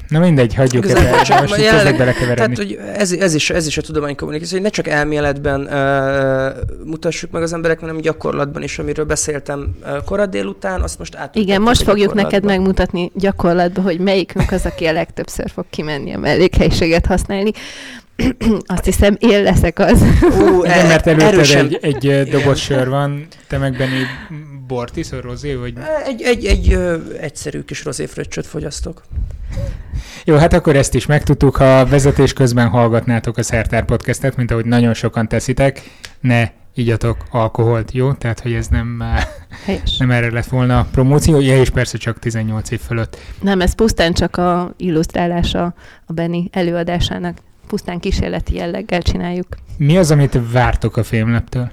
na mindegy, hagyjuk ezt el, most jelenleg, belekeveredni. Tehát, hogy ez, ez, is, ez is a tudománykommunikáció, hogy ne csak elméletben uh, mutassuk meg az embereknek, hanem gyakorlatban is, amiről beszéltem uh, korad délután, azt most át. Igen, most fogjuk neked megmutatni gyakorlatban, hogy melyikünk az, aki a legtöbbször fog kimenni a mellékhelyiséget használni. Azt hiszem, én leszek az. Ó, Igen, mert előtted egy, egy doboz sör van, te meg Benni bort iszol, rozé, vagy? Egy, egy, egy ö, egyszerű kis rozéfröccsöt fogyasztok. Jó, hát akkor ezt is megtudtuk, ha vezetés közben hallgatnátok a Szertár Podcastet, mint ahogy nagyon sokan teszitek, ne igyatok alkoholt, jó? Tehát, hogy ez nem, Helyes. nem erre lett volna a promóció, ja, és persze csak 18 év fölött. Nem, ez pusztán csak a illusztrálása a Benny előadásának. Pusztán kísérleti jelleggel csináljuk. Mi az, amit vártok a filmleptől?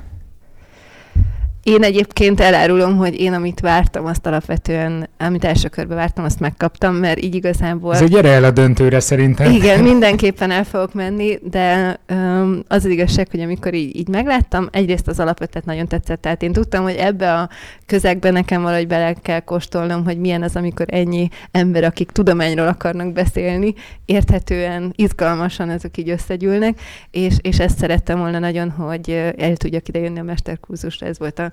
Én egyébként elárulom, hogy én, amit vártam, azt alapvetően, amit első körbe vártam, azt megkaptam, mert így igazából... Ez gyere el a döntőre szerintem. Igen, mindenképpen el fogok menni, de um, az, az igazság, hogy amikor így, így megláttam, egyrészt az alapötlet nagyon tetszett, tehát én tudtam, hogy ebbe a közegbe nekem valahogy bele kell kóstolnom, hogy milyen az, amikor ennyi ember, akik tudományról akarnak beszélni, érthetően, izgalmasan ezek így összegyűlnek, és, és ezt szerettem volna nagyon, hogy el tudjak ide jönni a mesterkurzusra, ez volt a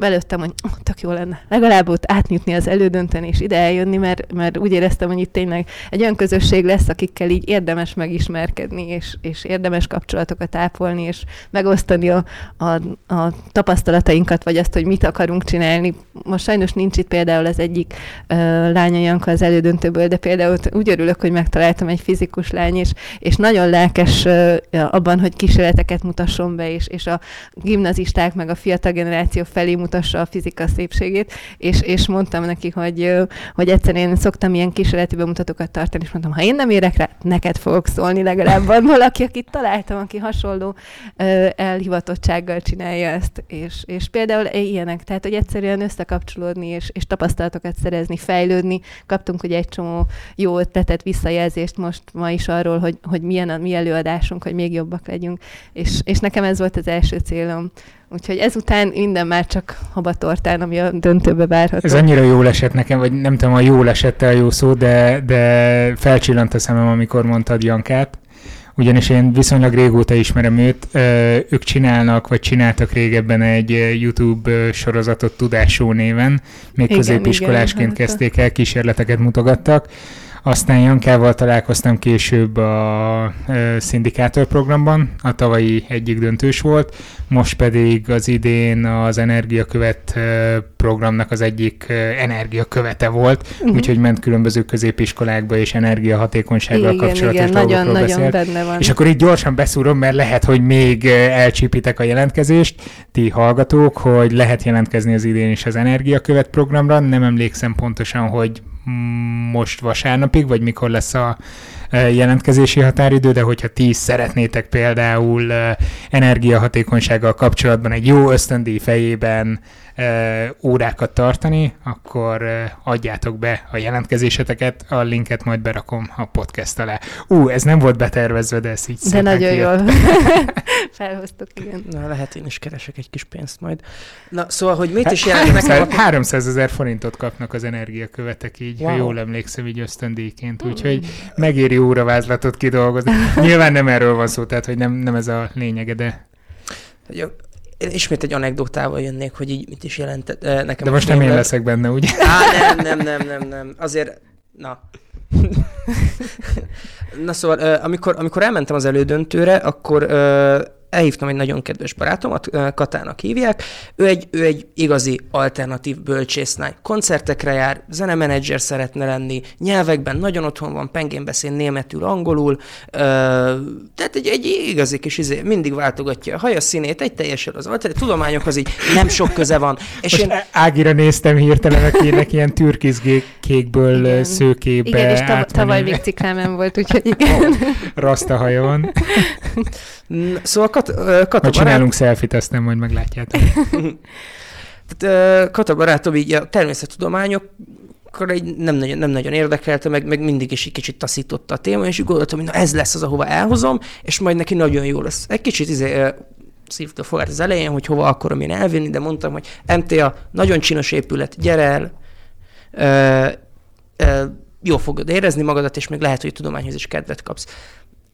belőttem, hogy oh, tök jó lenne legalább ott átnyitni az elődönteni és ide eljönni, mert, mert úgy éreztem, hogy itt tényleg egy olyan közösség lesz, akikkel így érdemes megismerkedni, és, és érdemes kapcsolatokat ápolni, és megosztani a, a, a tapasztalatainkat, vagy azt, hogy mit akarunk csinálni. Most sajnos nincs itt például az egyik uh, lánya Janka az elődöntőből, de például úgy örülök, hogy megtaláltam egy fizikus lány, és, és nagyon lelkes uh, abban, hogy kísérleteket mutasson be, és, és a gimnazisták, meg a fiatal generáció felé mutassa a fizika szépségét, és, és mondtam neki, hogy, hogy egyszer én szoktam ilyen kísérleti bemutatókat tartani, és mondtam, ha én nem érek rá, neked fogok szólni, legalább. Van valaki, akit találtam, aki hasonló elhivatottsággal csinálja ezt, és, és például ilyenek, tehát, hogy egyszerűen összekapcsolódni, és, és tapasztalatokat szerezni, fejlődni. Kaptunk ugye egy csomó jó ötletet, visszajelzést most ma is arról, hogy, hogy milyen a mi előadásunk, hogy még jobbak legyünk, és, és nekem ez volt az első célom, Úgyhogy ezután minden már csak habatortán, ami a döntőbe várható. Ez annyira jól esett nekem, vagy nem tudom, a jól esett a jó szó, de, de felcsillant a szemem, amikor mondtad Jankát, ugyanis én viszonylag régóta ismerem őt. Ők csinálnak, vagy csináltak régebben egy YouTube sorozatot Tudásó néven, még igen, középiskolásként igen, kezdték el, kísérleteket mutogattak. Aztán Jankával találkoztam később a szindikátor programban, a tavalyi egyik döntős volt, most pedig az idén az Energiakövet programnak az egyik energiakövete volt, uh-huh. úgyhogy ment különböző középiskolákba és energiahatékonysággal igen, kapcsolatos igen, nagyon, nagyon beszélt. benne van. És akkor így gyorsan beszúrom, mert lehet, hogy még elcsípitek a jelentkezést, ti hallgatók, hogy lehet jelentkezni az idén is az Energiakövet programra, nem emlékszem pontosan, hogy most vasárnapig, vagy mikor lesz a e, jelentkezési határidő, de hogyha ti szeretnétek például e, energiahatékonysággal kapcsolatban egy jó ösztöndíj fejében órákat tartani, akkor adjátok be a jelentkezéseteket, a linket majd berakom a podcast alá. Ú, ez nem volt betervezve, de ez így De nagyon jól felhoztuk, igen. Na, lehet én is keresek egy kis pénzt majd. Na, szóval, hogy mit is jelent nekem? 300 ezer forintot kapnak az energiakövetek így, wow. ha jól emlékszem, így ösztöndíjként, úgyhogy megéri óravázlatot kidolgozni. Nyilván nem erről van szó, tehát hogy nem, nem ez a lényege, de... Ismét egy anekdotával jönnék, hogy így mit is jelentett eh, nekem. De most nem én leszek benne, ugye? Á, nem, nem, nem, nem, nem. Azért, na. na szóval, eh, amikor, amikor elmentem az elődöntőre, akkor eh, elhívtam egy nagyon kedves barátomat, Katának hívják, ő egy, ő egy igazi alternatív bölcsésznány. Koncertekre jár, zenemenedzser szeretne lenni, nyelvekben nagyon otthon van, pengén beszél németül, angolul, tehát egy, egy igazi kis izé, mindig váltogatja a haja színét, egy teljesen az alternatív, tudományokhoz így nem sok köze van. És Most én... Ágira néztem hirtelen, akinek ilyen türkizkékből szőkébe Igen, és tav- tavaly végciklámen volt, úgyhogy igen. Rasta hajon. Szóval Kat, Kata Majd csinálunk selfie aztán majd meglátjátok. Kata barátom így a természettudományok akkor egy nem nagyon, nem nagyon érdekelte, meg, meg mindig is egy kicsit taszította a téma, és úgy gondoltam, hogy na ez lesz az, ahova elhozom, és majd neki nagyon jó lesz. Egy kicsit izé, szívta fogát az elején, hogy hova akarom én elvinni, de mondtam, hogy MTA, nagyon csinos épület, gyere el, ö, ö, jól fogod érezni magadat, és még lehet, hogy tudományhoz is kedvet kapsz.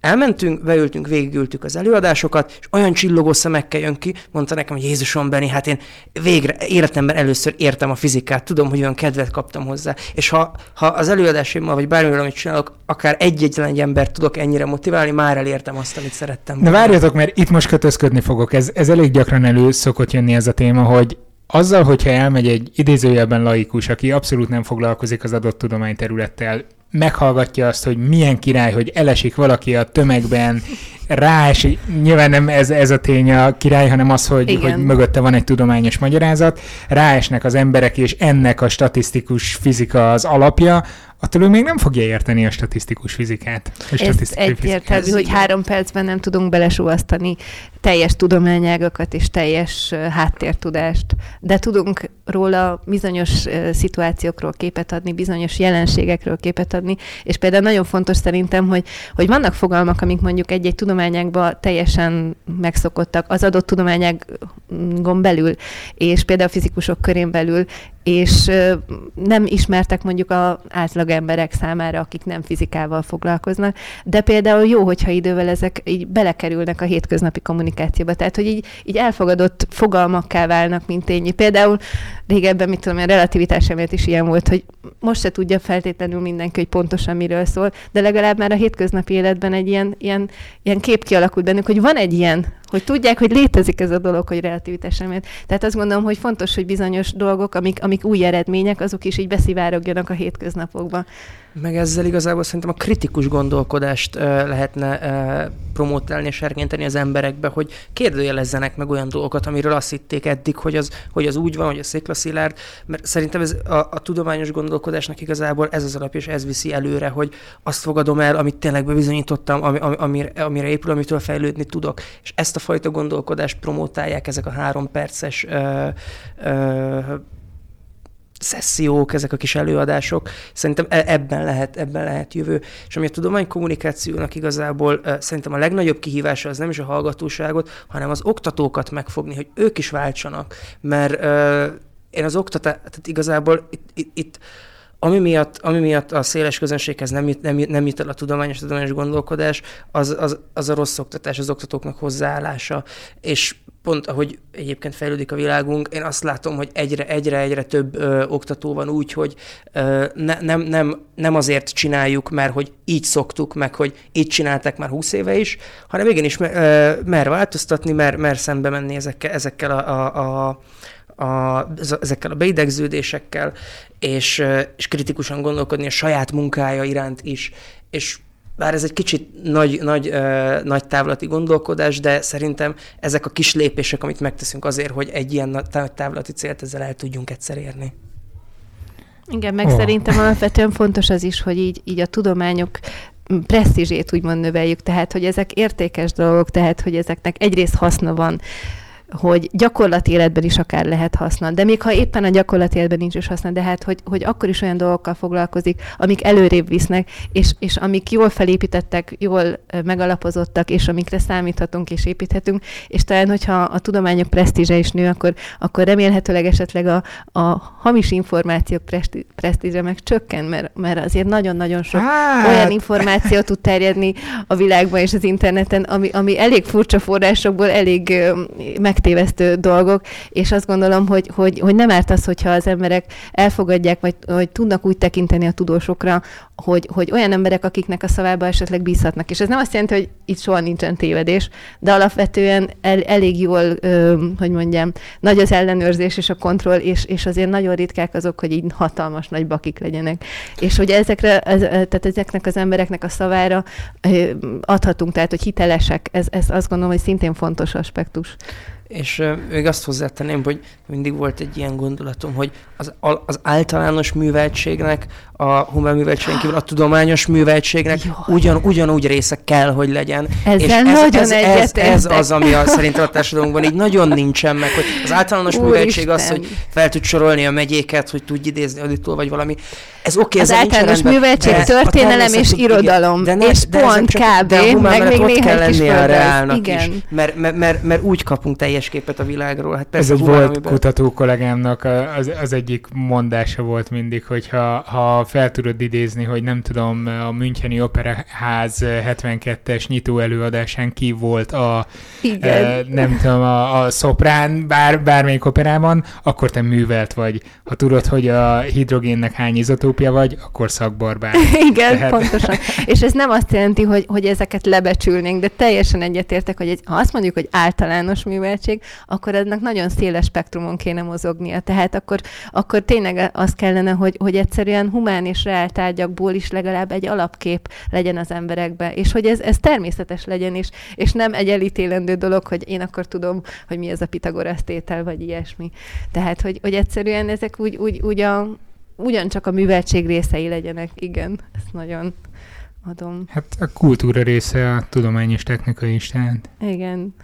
Elmentünk, beültünk, végigültük az előadásokat, és olyan csillogó szemekkel jön ki, mondta nekem, hogy Jézusom, Beni, hát én végre életemben először értem a fizikát, tudom, hogy olyan kedvet kaptam hozzá. És ha, ha az előadásaimmal, vagy bármivel, amit csinálok, akár egy-egyetlen embert tudok ennyire motiválni, már elértem azt, amit szerettem. Na várjatok, mert itt most kötözködni fogok. Ez, ez elég gyakran elő szokott jönni ez a téma, hogy azzal, hogyha elmegy egy idézőjelben laikus, aki abszolút nem foglalkozik az adott tudományterülettel, meghallgatja azt, hogy milyen király, hogy elesik valaki a tömegben, ráes, nyilván nem ez, ez a tény a király, hanem az, hogy, hogy mögötte van egy tudományos magyarázat, ráesnek az emberek, és ennek a statisztikus fizika az alapja, attól ő még nem fogja érteni a statisztikus fizikát. A Ez egyértelmű, hogy három percben nem tudunk belesúasztani teljes tudományágakat és teljes háttértudást, de tudunk róla bizonyos szituációkról képet adni, bizonyos jelenségekről képet adni, és például nagyon fontos szerintem, hogy, hogy vannak fogalmak, amik mondjuk egy-egy tudományágban teljesen megszokottak az adott tudományágon belül, és például a fizikusok körén belül, és nem ismertek mondjuk az átlag emberek számára, akik nem fizikával foglalkoznak, de például jó, hogyha idővel ezek így belekerülnek a hétköznapi kommunikációba, tehát hogy így, így elfogadott fogalmakká válnak, mint tényi. Például régebben, mit tudom, a relativitás emiatt is ilyen volt, hogy most se tudja feltétlenül mindenki, hogy pontosan miről szól, de legalább már a hétköznapi életben egy ilyen, ilyen, ilyen kép kialakult bennük, hogy van egy ilyen hogy tudják, hogy létezik ez a dolog, hogy relativitás elmélet. Tehát azt gondolom, hogy fontos, hogy bizonyos dolgok, amik, amik új eredmények, azok is így beszivárogjanak a hétköznapokba. Meg ezzel igazából szerintem a kritikus gondolkodást uh, lehetne uh, promotálni és ergenteni az emberekbe, hogy kérdőjelezzenek meg olyan dolgokat, amiről azt hitték eddig, hogy az, hogy az úgy van, hogy a széklaszilárd, mert szerintem ez a, a tudományos gondolkodásnak igazából ez az alapja, és ez viszi előre, hogy azt fogadom el, amit tényleg bebizonyítottam, ami, ami, amire, amire épül, amitől fejlődni tudok. És ezt a fajta gondolkodást promotálják ezek a három perces uh, uh, szessziók, ezek a kis előadások, szerintem e- ebben lehet, ebben lehet jövő. És ami a tudománykommunikációnak igazából szerintem a legnagyobb kihívása az nem is a hallgatóságot, hanem az oktatókat megfogni, hogy ők is váltsanak. Mert én az oktatás, tehát igazából itt, itt, itt ami miatt, ami miatt a széles közönséghez nem jut, nem, nem jut el a tudományos, tudományos gondolkodás, az, az, az a rossz oktatás, az oktatóknak hozzáállása. És pont ahogy egyébként fejlődik a világunk, én azt látom, hogy egyre, egyre, egyre több ö, oktató van úgy, hogy ö, ne, nem, nem, nem azért csináljuk, mert hogy így szoktuk, meg hogy így csinálták már húsz éve is, hanem igenis mer, mer változtatni, mer, mer szembe menni ezekkel, ezekkel a, a, a a, ezekkel a beidegződésekkel, és, és kritikusan gondolkodni a saját munkája iránt is, és bár ez egy kicsit nagy, nagy, ö, nagy távlati gondolkodás, de szerintem ezek a kis lépések, amit megteszünk azért, hogy egy ilyen nagy távlati célt ezzel el tudjunk egyszer érni. Igen, meg oh. szerintem alapvetően fontos az is, hogy így, így a tudományok presztízsét úgymond növeljük, tehát hogy ezek értékes dolgok, tehát hogy ezeknek egyrészt haszna van hogy gyakorlati életben is akár lehet haszna. De még ha éppen a gyakorlati életben nincs is haszna, de hát, hogy, hogy akkor is olyan dolgokkal foglalkozik, amik előrébb visznek, és, és amik jól felépítettek, jól megalapozottak, és amikre számíthatunk és építhetünk, és talán, hogyha a tudományok presztízse is nő, akkor, akkor remélhetőleg esetleg a, a hamis információk presztízse meg csökken, mert, mert azért nagyon-nagyon sok hát. olyan információ tud terjedni a világban és az interneten, ami, ami elég furcsa forrásokból elég meg megtévesztő dolgok, és azt gondolom, hogy, hogy, hogy nem árt az, hogyha az emberek elfogadják, vagy hogy tudnak úgy tekinteni a tudósokra, hogy, hogy olyan emberek, akiknek a szavába esetleg bízhatnak. És ez nem azt jelenti, hogy itt soha nincsen tévedés, de alapvetően el, elég jól, ö, hogy mondjam, nagy az ellenőrzés és a kontroll, és, és azért nagyon ritkák azok, hogy így hatalmas nagy bakik legyenek. És hogy ezekre, ez, tehát ezeknek az embereknek a szavára ö, adhatunk, tehát hogy hitelesek, ez, ez azt gondolom, hogy szintén fontos aspektus. És még azt hozzátenném, hogy mindig volt egy ilyen gondolatom, hogy az, az általános műveltségnek, a humán műveltségen kívül a tudományos műveltségnek ugyan, ugyanúgy része kell, hogy legyen. Ezzel és ez, nagyon ez, ez, ez, az, ami a, szerintem a társadalomban így nagyon nincsen meg, hogy az általános Úr műveltség Isten. az, hogy fel tud sorolni a megyéket, hogy tud idézni aditól, vagy valami. Ez oké, okay, Az általános műveltség, történelem és irodalom, de ne, és de pont kb. Meg még néhány kell lenni a reálnak Igen. is, mert, mert, mert, mert, úgy kapunk teljes képet a világról. Hát persze Ez egy volt kutató kollégámnak az, az egyik mondása volt mindig, hogy ha, ha fel tudod idézni, hogy nem tudom, a Müncheni Operaház 72-es nyitó előadásán ki volt a, Igen. E, nem tudom, a, a szoprán bár, bármelyik operában, akkor te művelt vagy. Ha tudod, hogy a hidrogénnek hány izotópja vagy, akkor szakbarbár. Igen, Tehát... pontosan. És ez nem azt jelenti, hogy, hogy ezeket lebecsülnénk, de teljesen egyetértek, hogy egy, ha azt mondjuk, hogy általános műveltség, akkor ennek nagyon széles spektrumon kéne mozognia. Tehát akkor, akkor tényleg az kellene, hogy, hogy egyszerűen humán és reál tárgyakból is legalább egy alapkép legyen az emberekbe, és hogy ez, ez természetes legyen is, és nem egy elítélendő dolog, hogy én akkor tudom, hogy mi ez a Pitagorasz tétel, vagy ilyesmi. Tehát, hogy, hogy egyszerűen ezek úgy, úgy, úgy a, ugyancsak a műveltség részei legyenek. Igen, ezt nagyon adom. Hát a kultúra része a tudomány és technika is, tehát. Igen.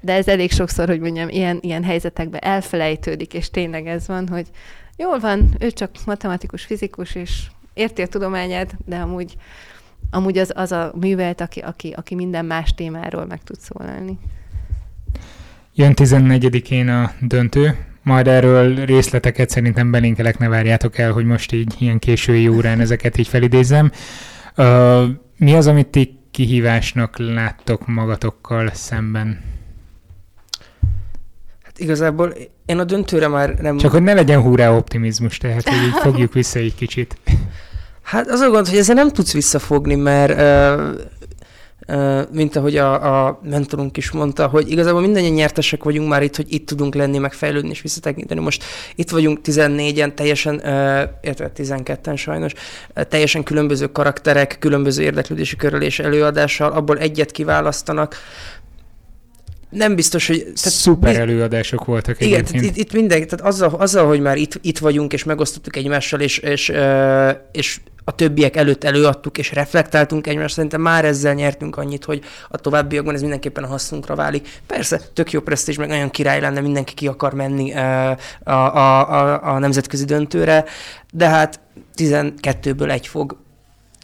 De ez elég sokszor, hogy mondjam, ilyen, ilyen helyzetekben elfelejtődik, és tényleg ez van, hogy jól van, ő csak matematikus, fizikus, és érti a tudományát, de amúgy, amúgy az, az a művelt, aki, aki, aki minden más témáról meg tud szólalni. Jön 14-én a döntő, majd erről részleteket szerintem belinkelek, ne várjátok el, hogy most így ilyen késői órán ezeket így felidézem. Uh, mi az, amit ti kihívásnak láttok magatokkal szemben? Igazából én a döntőre már nem... Csak hogy ne legyen húrá optimizmus, tehát hogy így fogjuk vissza egy kicsit. Hát az a gond, hogy ezzel nem tudsz visszafogni, mert uh, uh, mint ahogy a, a mentorunk is mondta, hogy igazából mindannyian nyertesek vagyunk már itt, hogy itt tudunk lenni, meg fejlődni és visszatekinteni. Most itt vagyunk 14-en, teljesen, uh, illetve 12-en sajnos, uh, teljesen különböző karakterek, különböző érdeklődési körül és előadással, abból egyet kiválasztanak, nem biztos, hogy... Tehát Szuper biz... előadások voltak Igen, tehát itt, itt minden, tehát azzal, azzal, hogy már itt, itt vagyunk, és megosztottuk egymással, és, és, és a többiek előtt előadtuk, és reflektáltunk egymásra, szerintem már ezzel nyertünk annyit, hogy a továbbiakban ez mindenképpen a hasznunkra válik. Persze, tök jó presztízs, meg nagyon király lenne, mindenki ki akar menni a, a, a, a nemzetközi döntőre, de hát 12-ből egy fog,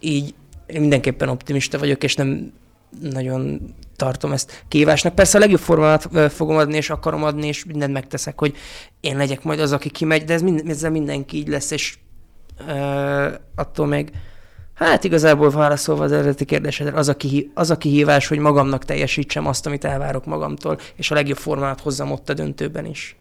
így én mindenképpen optimista vagyok, és nem nagyon tartom ezt kívásnak. Persze a legjobb formámat ö, fogom adni, és akarom adni, és mindent megteszek, hogy én legyek majd az, aki kimegy, de ez mind, ezzel mindenki így lesz, és ö, attól még Hát igazából válaszolva az eredeti kérdésedre, az a, kihí- az a kihívás, hogy magamnak teljesítsem azt, amit elvárok magamtól, és a legjobb formát hozzam ott a döntőben is.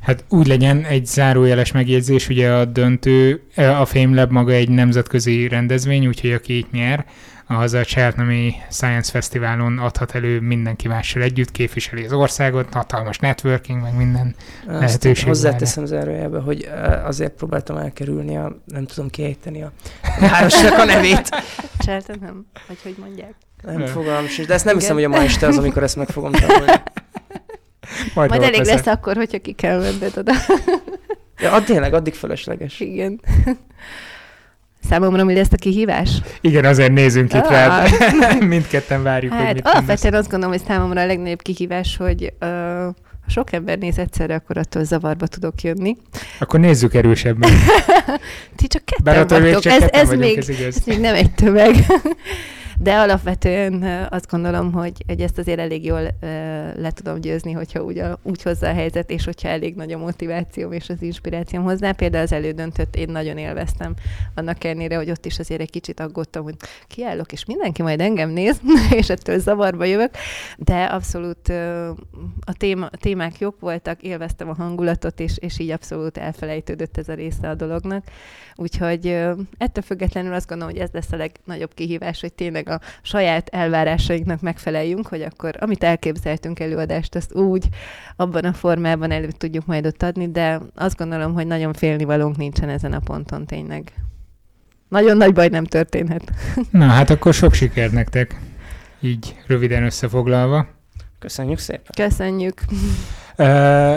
Hát úgy legyen egy zárójeles megjegyzés, ugye a döntő, a FameLab maga egy nemzetközi rendezvény, úgyhogy aki itt nyer, az a Cheltenhami Science Fesztiválon adhat elő mindenki mással együtt, képviseli az országot, hatalmas networking, meg minden Azt lehetőség. hozzáteszem zárójelbe, hogy eh, azért próbáltam elkerülni a, nem tudom kiejteni a városnak a nevét. Cselten nem? Vagy hogy mondják? Nem fogalmam sincs, de ezt nem Igen. hiszem, hogy a ma este az, amikor ezt meg fogom tanulni. Majd, Majd elég lesz akkor, hogyha ki kell menned oda. Ja, ad, tényleg, addig fölösleges. Igen. Számomra mi lesz a kihívás? Igen, azért nézünk itt Ah. rád. Mindketten várjuk, hogy Hát mit mondasz. alapvetően azt gondolom, hogy számomra a legnagyobb kihívás, hogy uh, ha sok ember néz egyszerre, akkor attól zavarba tudok jönni. Akkor nézzük erősebben. Ti csak ketten Bár vagytok, csak ez, ketten ez, vagyunk, még, ez igaz. ez még nem egy tömeg. De alapvetően azt gondolom, hogy, hogy ezt azért elég jól le tudom győzni, hogyha úgy, a, úgy hozza a helyzet, és hogyha elég nagy a motivációm és az inspirációm hozzá. Például az elődöntött én nagyon élveztem, annak ellenére, hogy ott is azért egy kicsit aggódtam, hogy kiállok, és mindenki majd engem néz, és ettől zavarba jövök. De abszolút a, téma, a témák jók voltak, élveztem a hangulatot, és, és így abszolút elfelejtődött ez a része a dolognak. Úgyhogy ettől függetlenül azt gondolom, hogy ez lesz a legnagyobb kihívás, hogy tényleg a saját elvárásainknak megfeleljünk, hogy akkor amit elképzeltünk előadást, azt úgy abban a formában elő tudjuk majd ott adni, de azt gondolom, hogy nagyon félnivalónk nincsen ezen a ponton tényleg. Nagyon nagy baj nem történhet. Na, hát akkor sok sikert nektek. Így röviden összefoglalva. Köszönjük szépen. Köszönjük. Ö,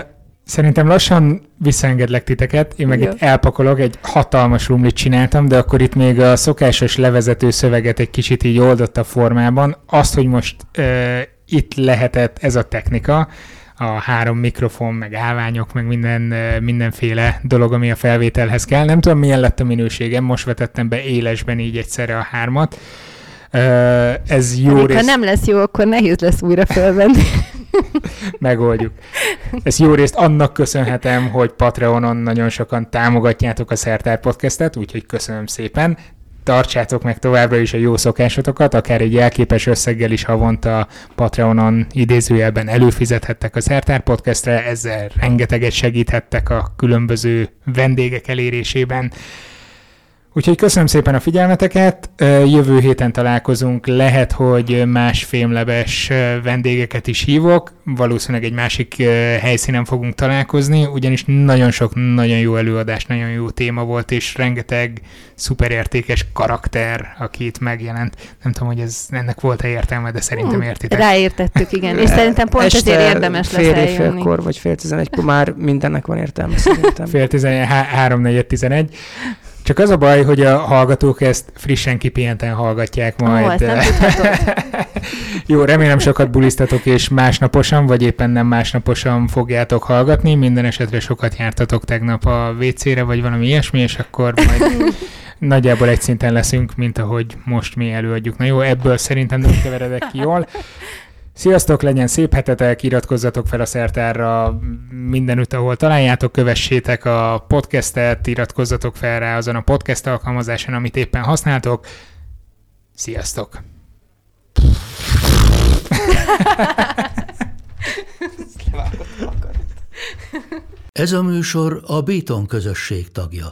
Szerintem lassan visszaengedlek titeket, én meg Jó. itt elpakolok, egy hatalmas rumlit csináltam, de akkor itt még a szokásos levezető szöveget egy kicsit így oldotta formában. Azt, hogy most ö, itt lehetett ez a technika, a három mikrofon, meg állványok, meg minden, mindenféle dolog, ami a felvételhez kell. Nem tudom, milyen lett a minőségem, most vetettem be élesben így egyszerre a hármat. Ez jó Elég, rész... ha nem lesz jó, akkor nehéz lesz újra felvenni. megoldjuk. Ezt jó részt annak köszönhetem, hogy Patreonon nagyon sokan támogatjátok a Szertár Podcastet, úgyhogy köszönöm szépen. Tartsátok meg továbbra is a jó szokásotokat, akár egy elképes összeggel is havonta Patreonon idézőjelben előfizethettek a Szertár Podcastre, ezzel rengeteget segíthettek a különböző vendégek elérésében. Úgyhogy köszönöm szépen a figyelmeteket, jövő héten találkozunk, lehet, hogy más fémlebes vendégeket is hívok, valószínűleg egy másik helyszínen fogunk találkozni, ugyanis nagyon sok, nagyon jó előadás, nagyon jó téma volt, és rengeteg szuperértékes karakter, aki itt megjelent. Nem tudom, hogy ez, ennek volt-e értelme, de szerintem értitek. Ráértettük, igen. És szerintem pont Este ezért érdemes lesz fél év, eljönni. félkor, vagy fél tizenegykor már mindennek van értelme szerintem. Fél 3 4 11 Csak az a baj, hogy a hallgatók ezt frissen kipihenten hallgatják majd. Ó, ezt nem. Jó, remélem sokat bulisztatok, és másnaposan, vagy éppen nem másnaposan fogjátok hallgatni. Minden esetre sokat jártatok tegnap a WC-re, vagy valami ilyesmi, és akkor majd nagyjából egy szinten leszünk, mint ahogy most mi előadjuk. Na jó, ebből szerintem nem keveredek ki jól. Sziasztok, legyen szép hetetek, iratkozzatok fel a szertárra mindenütt, ahol találjátok, kövessétek a podcastet, iratkozzatok fel rá azon a podcast alkalmazáson, amit éppen használtok. Sziasztok! Ez a műsor a Béton közösség tagja.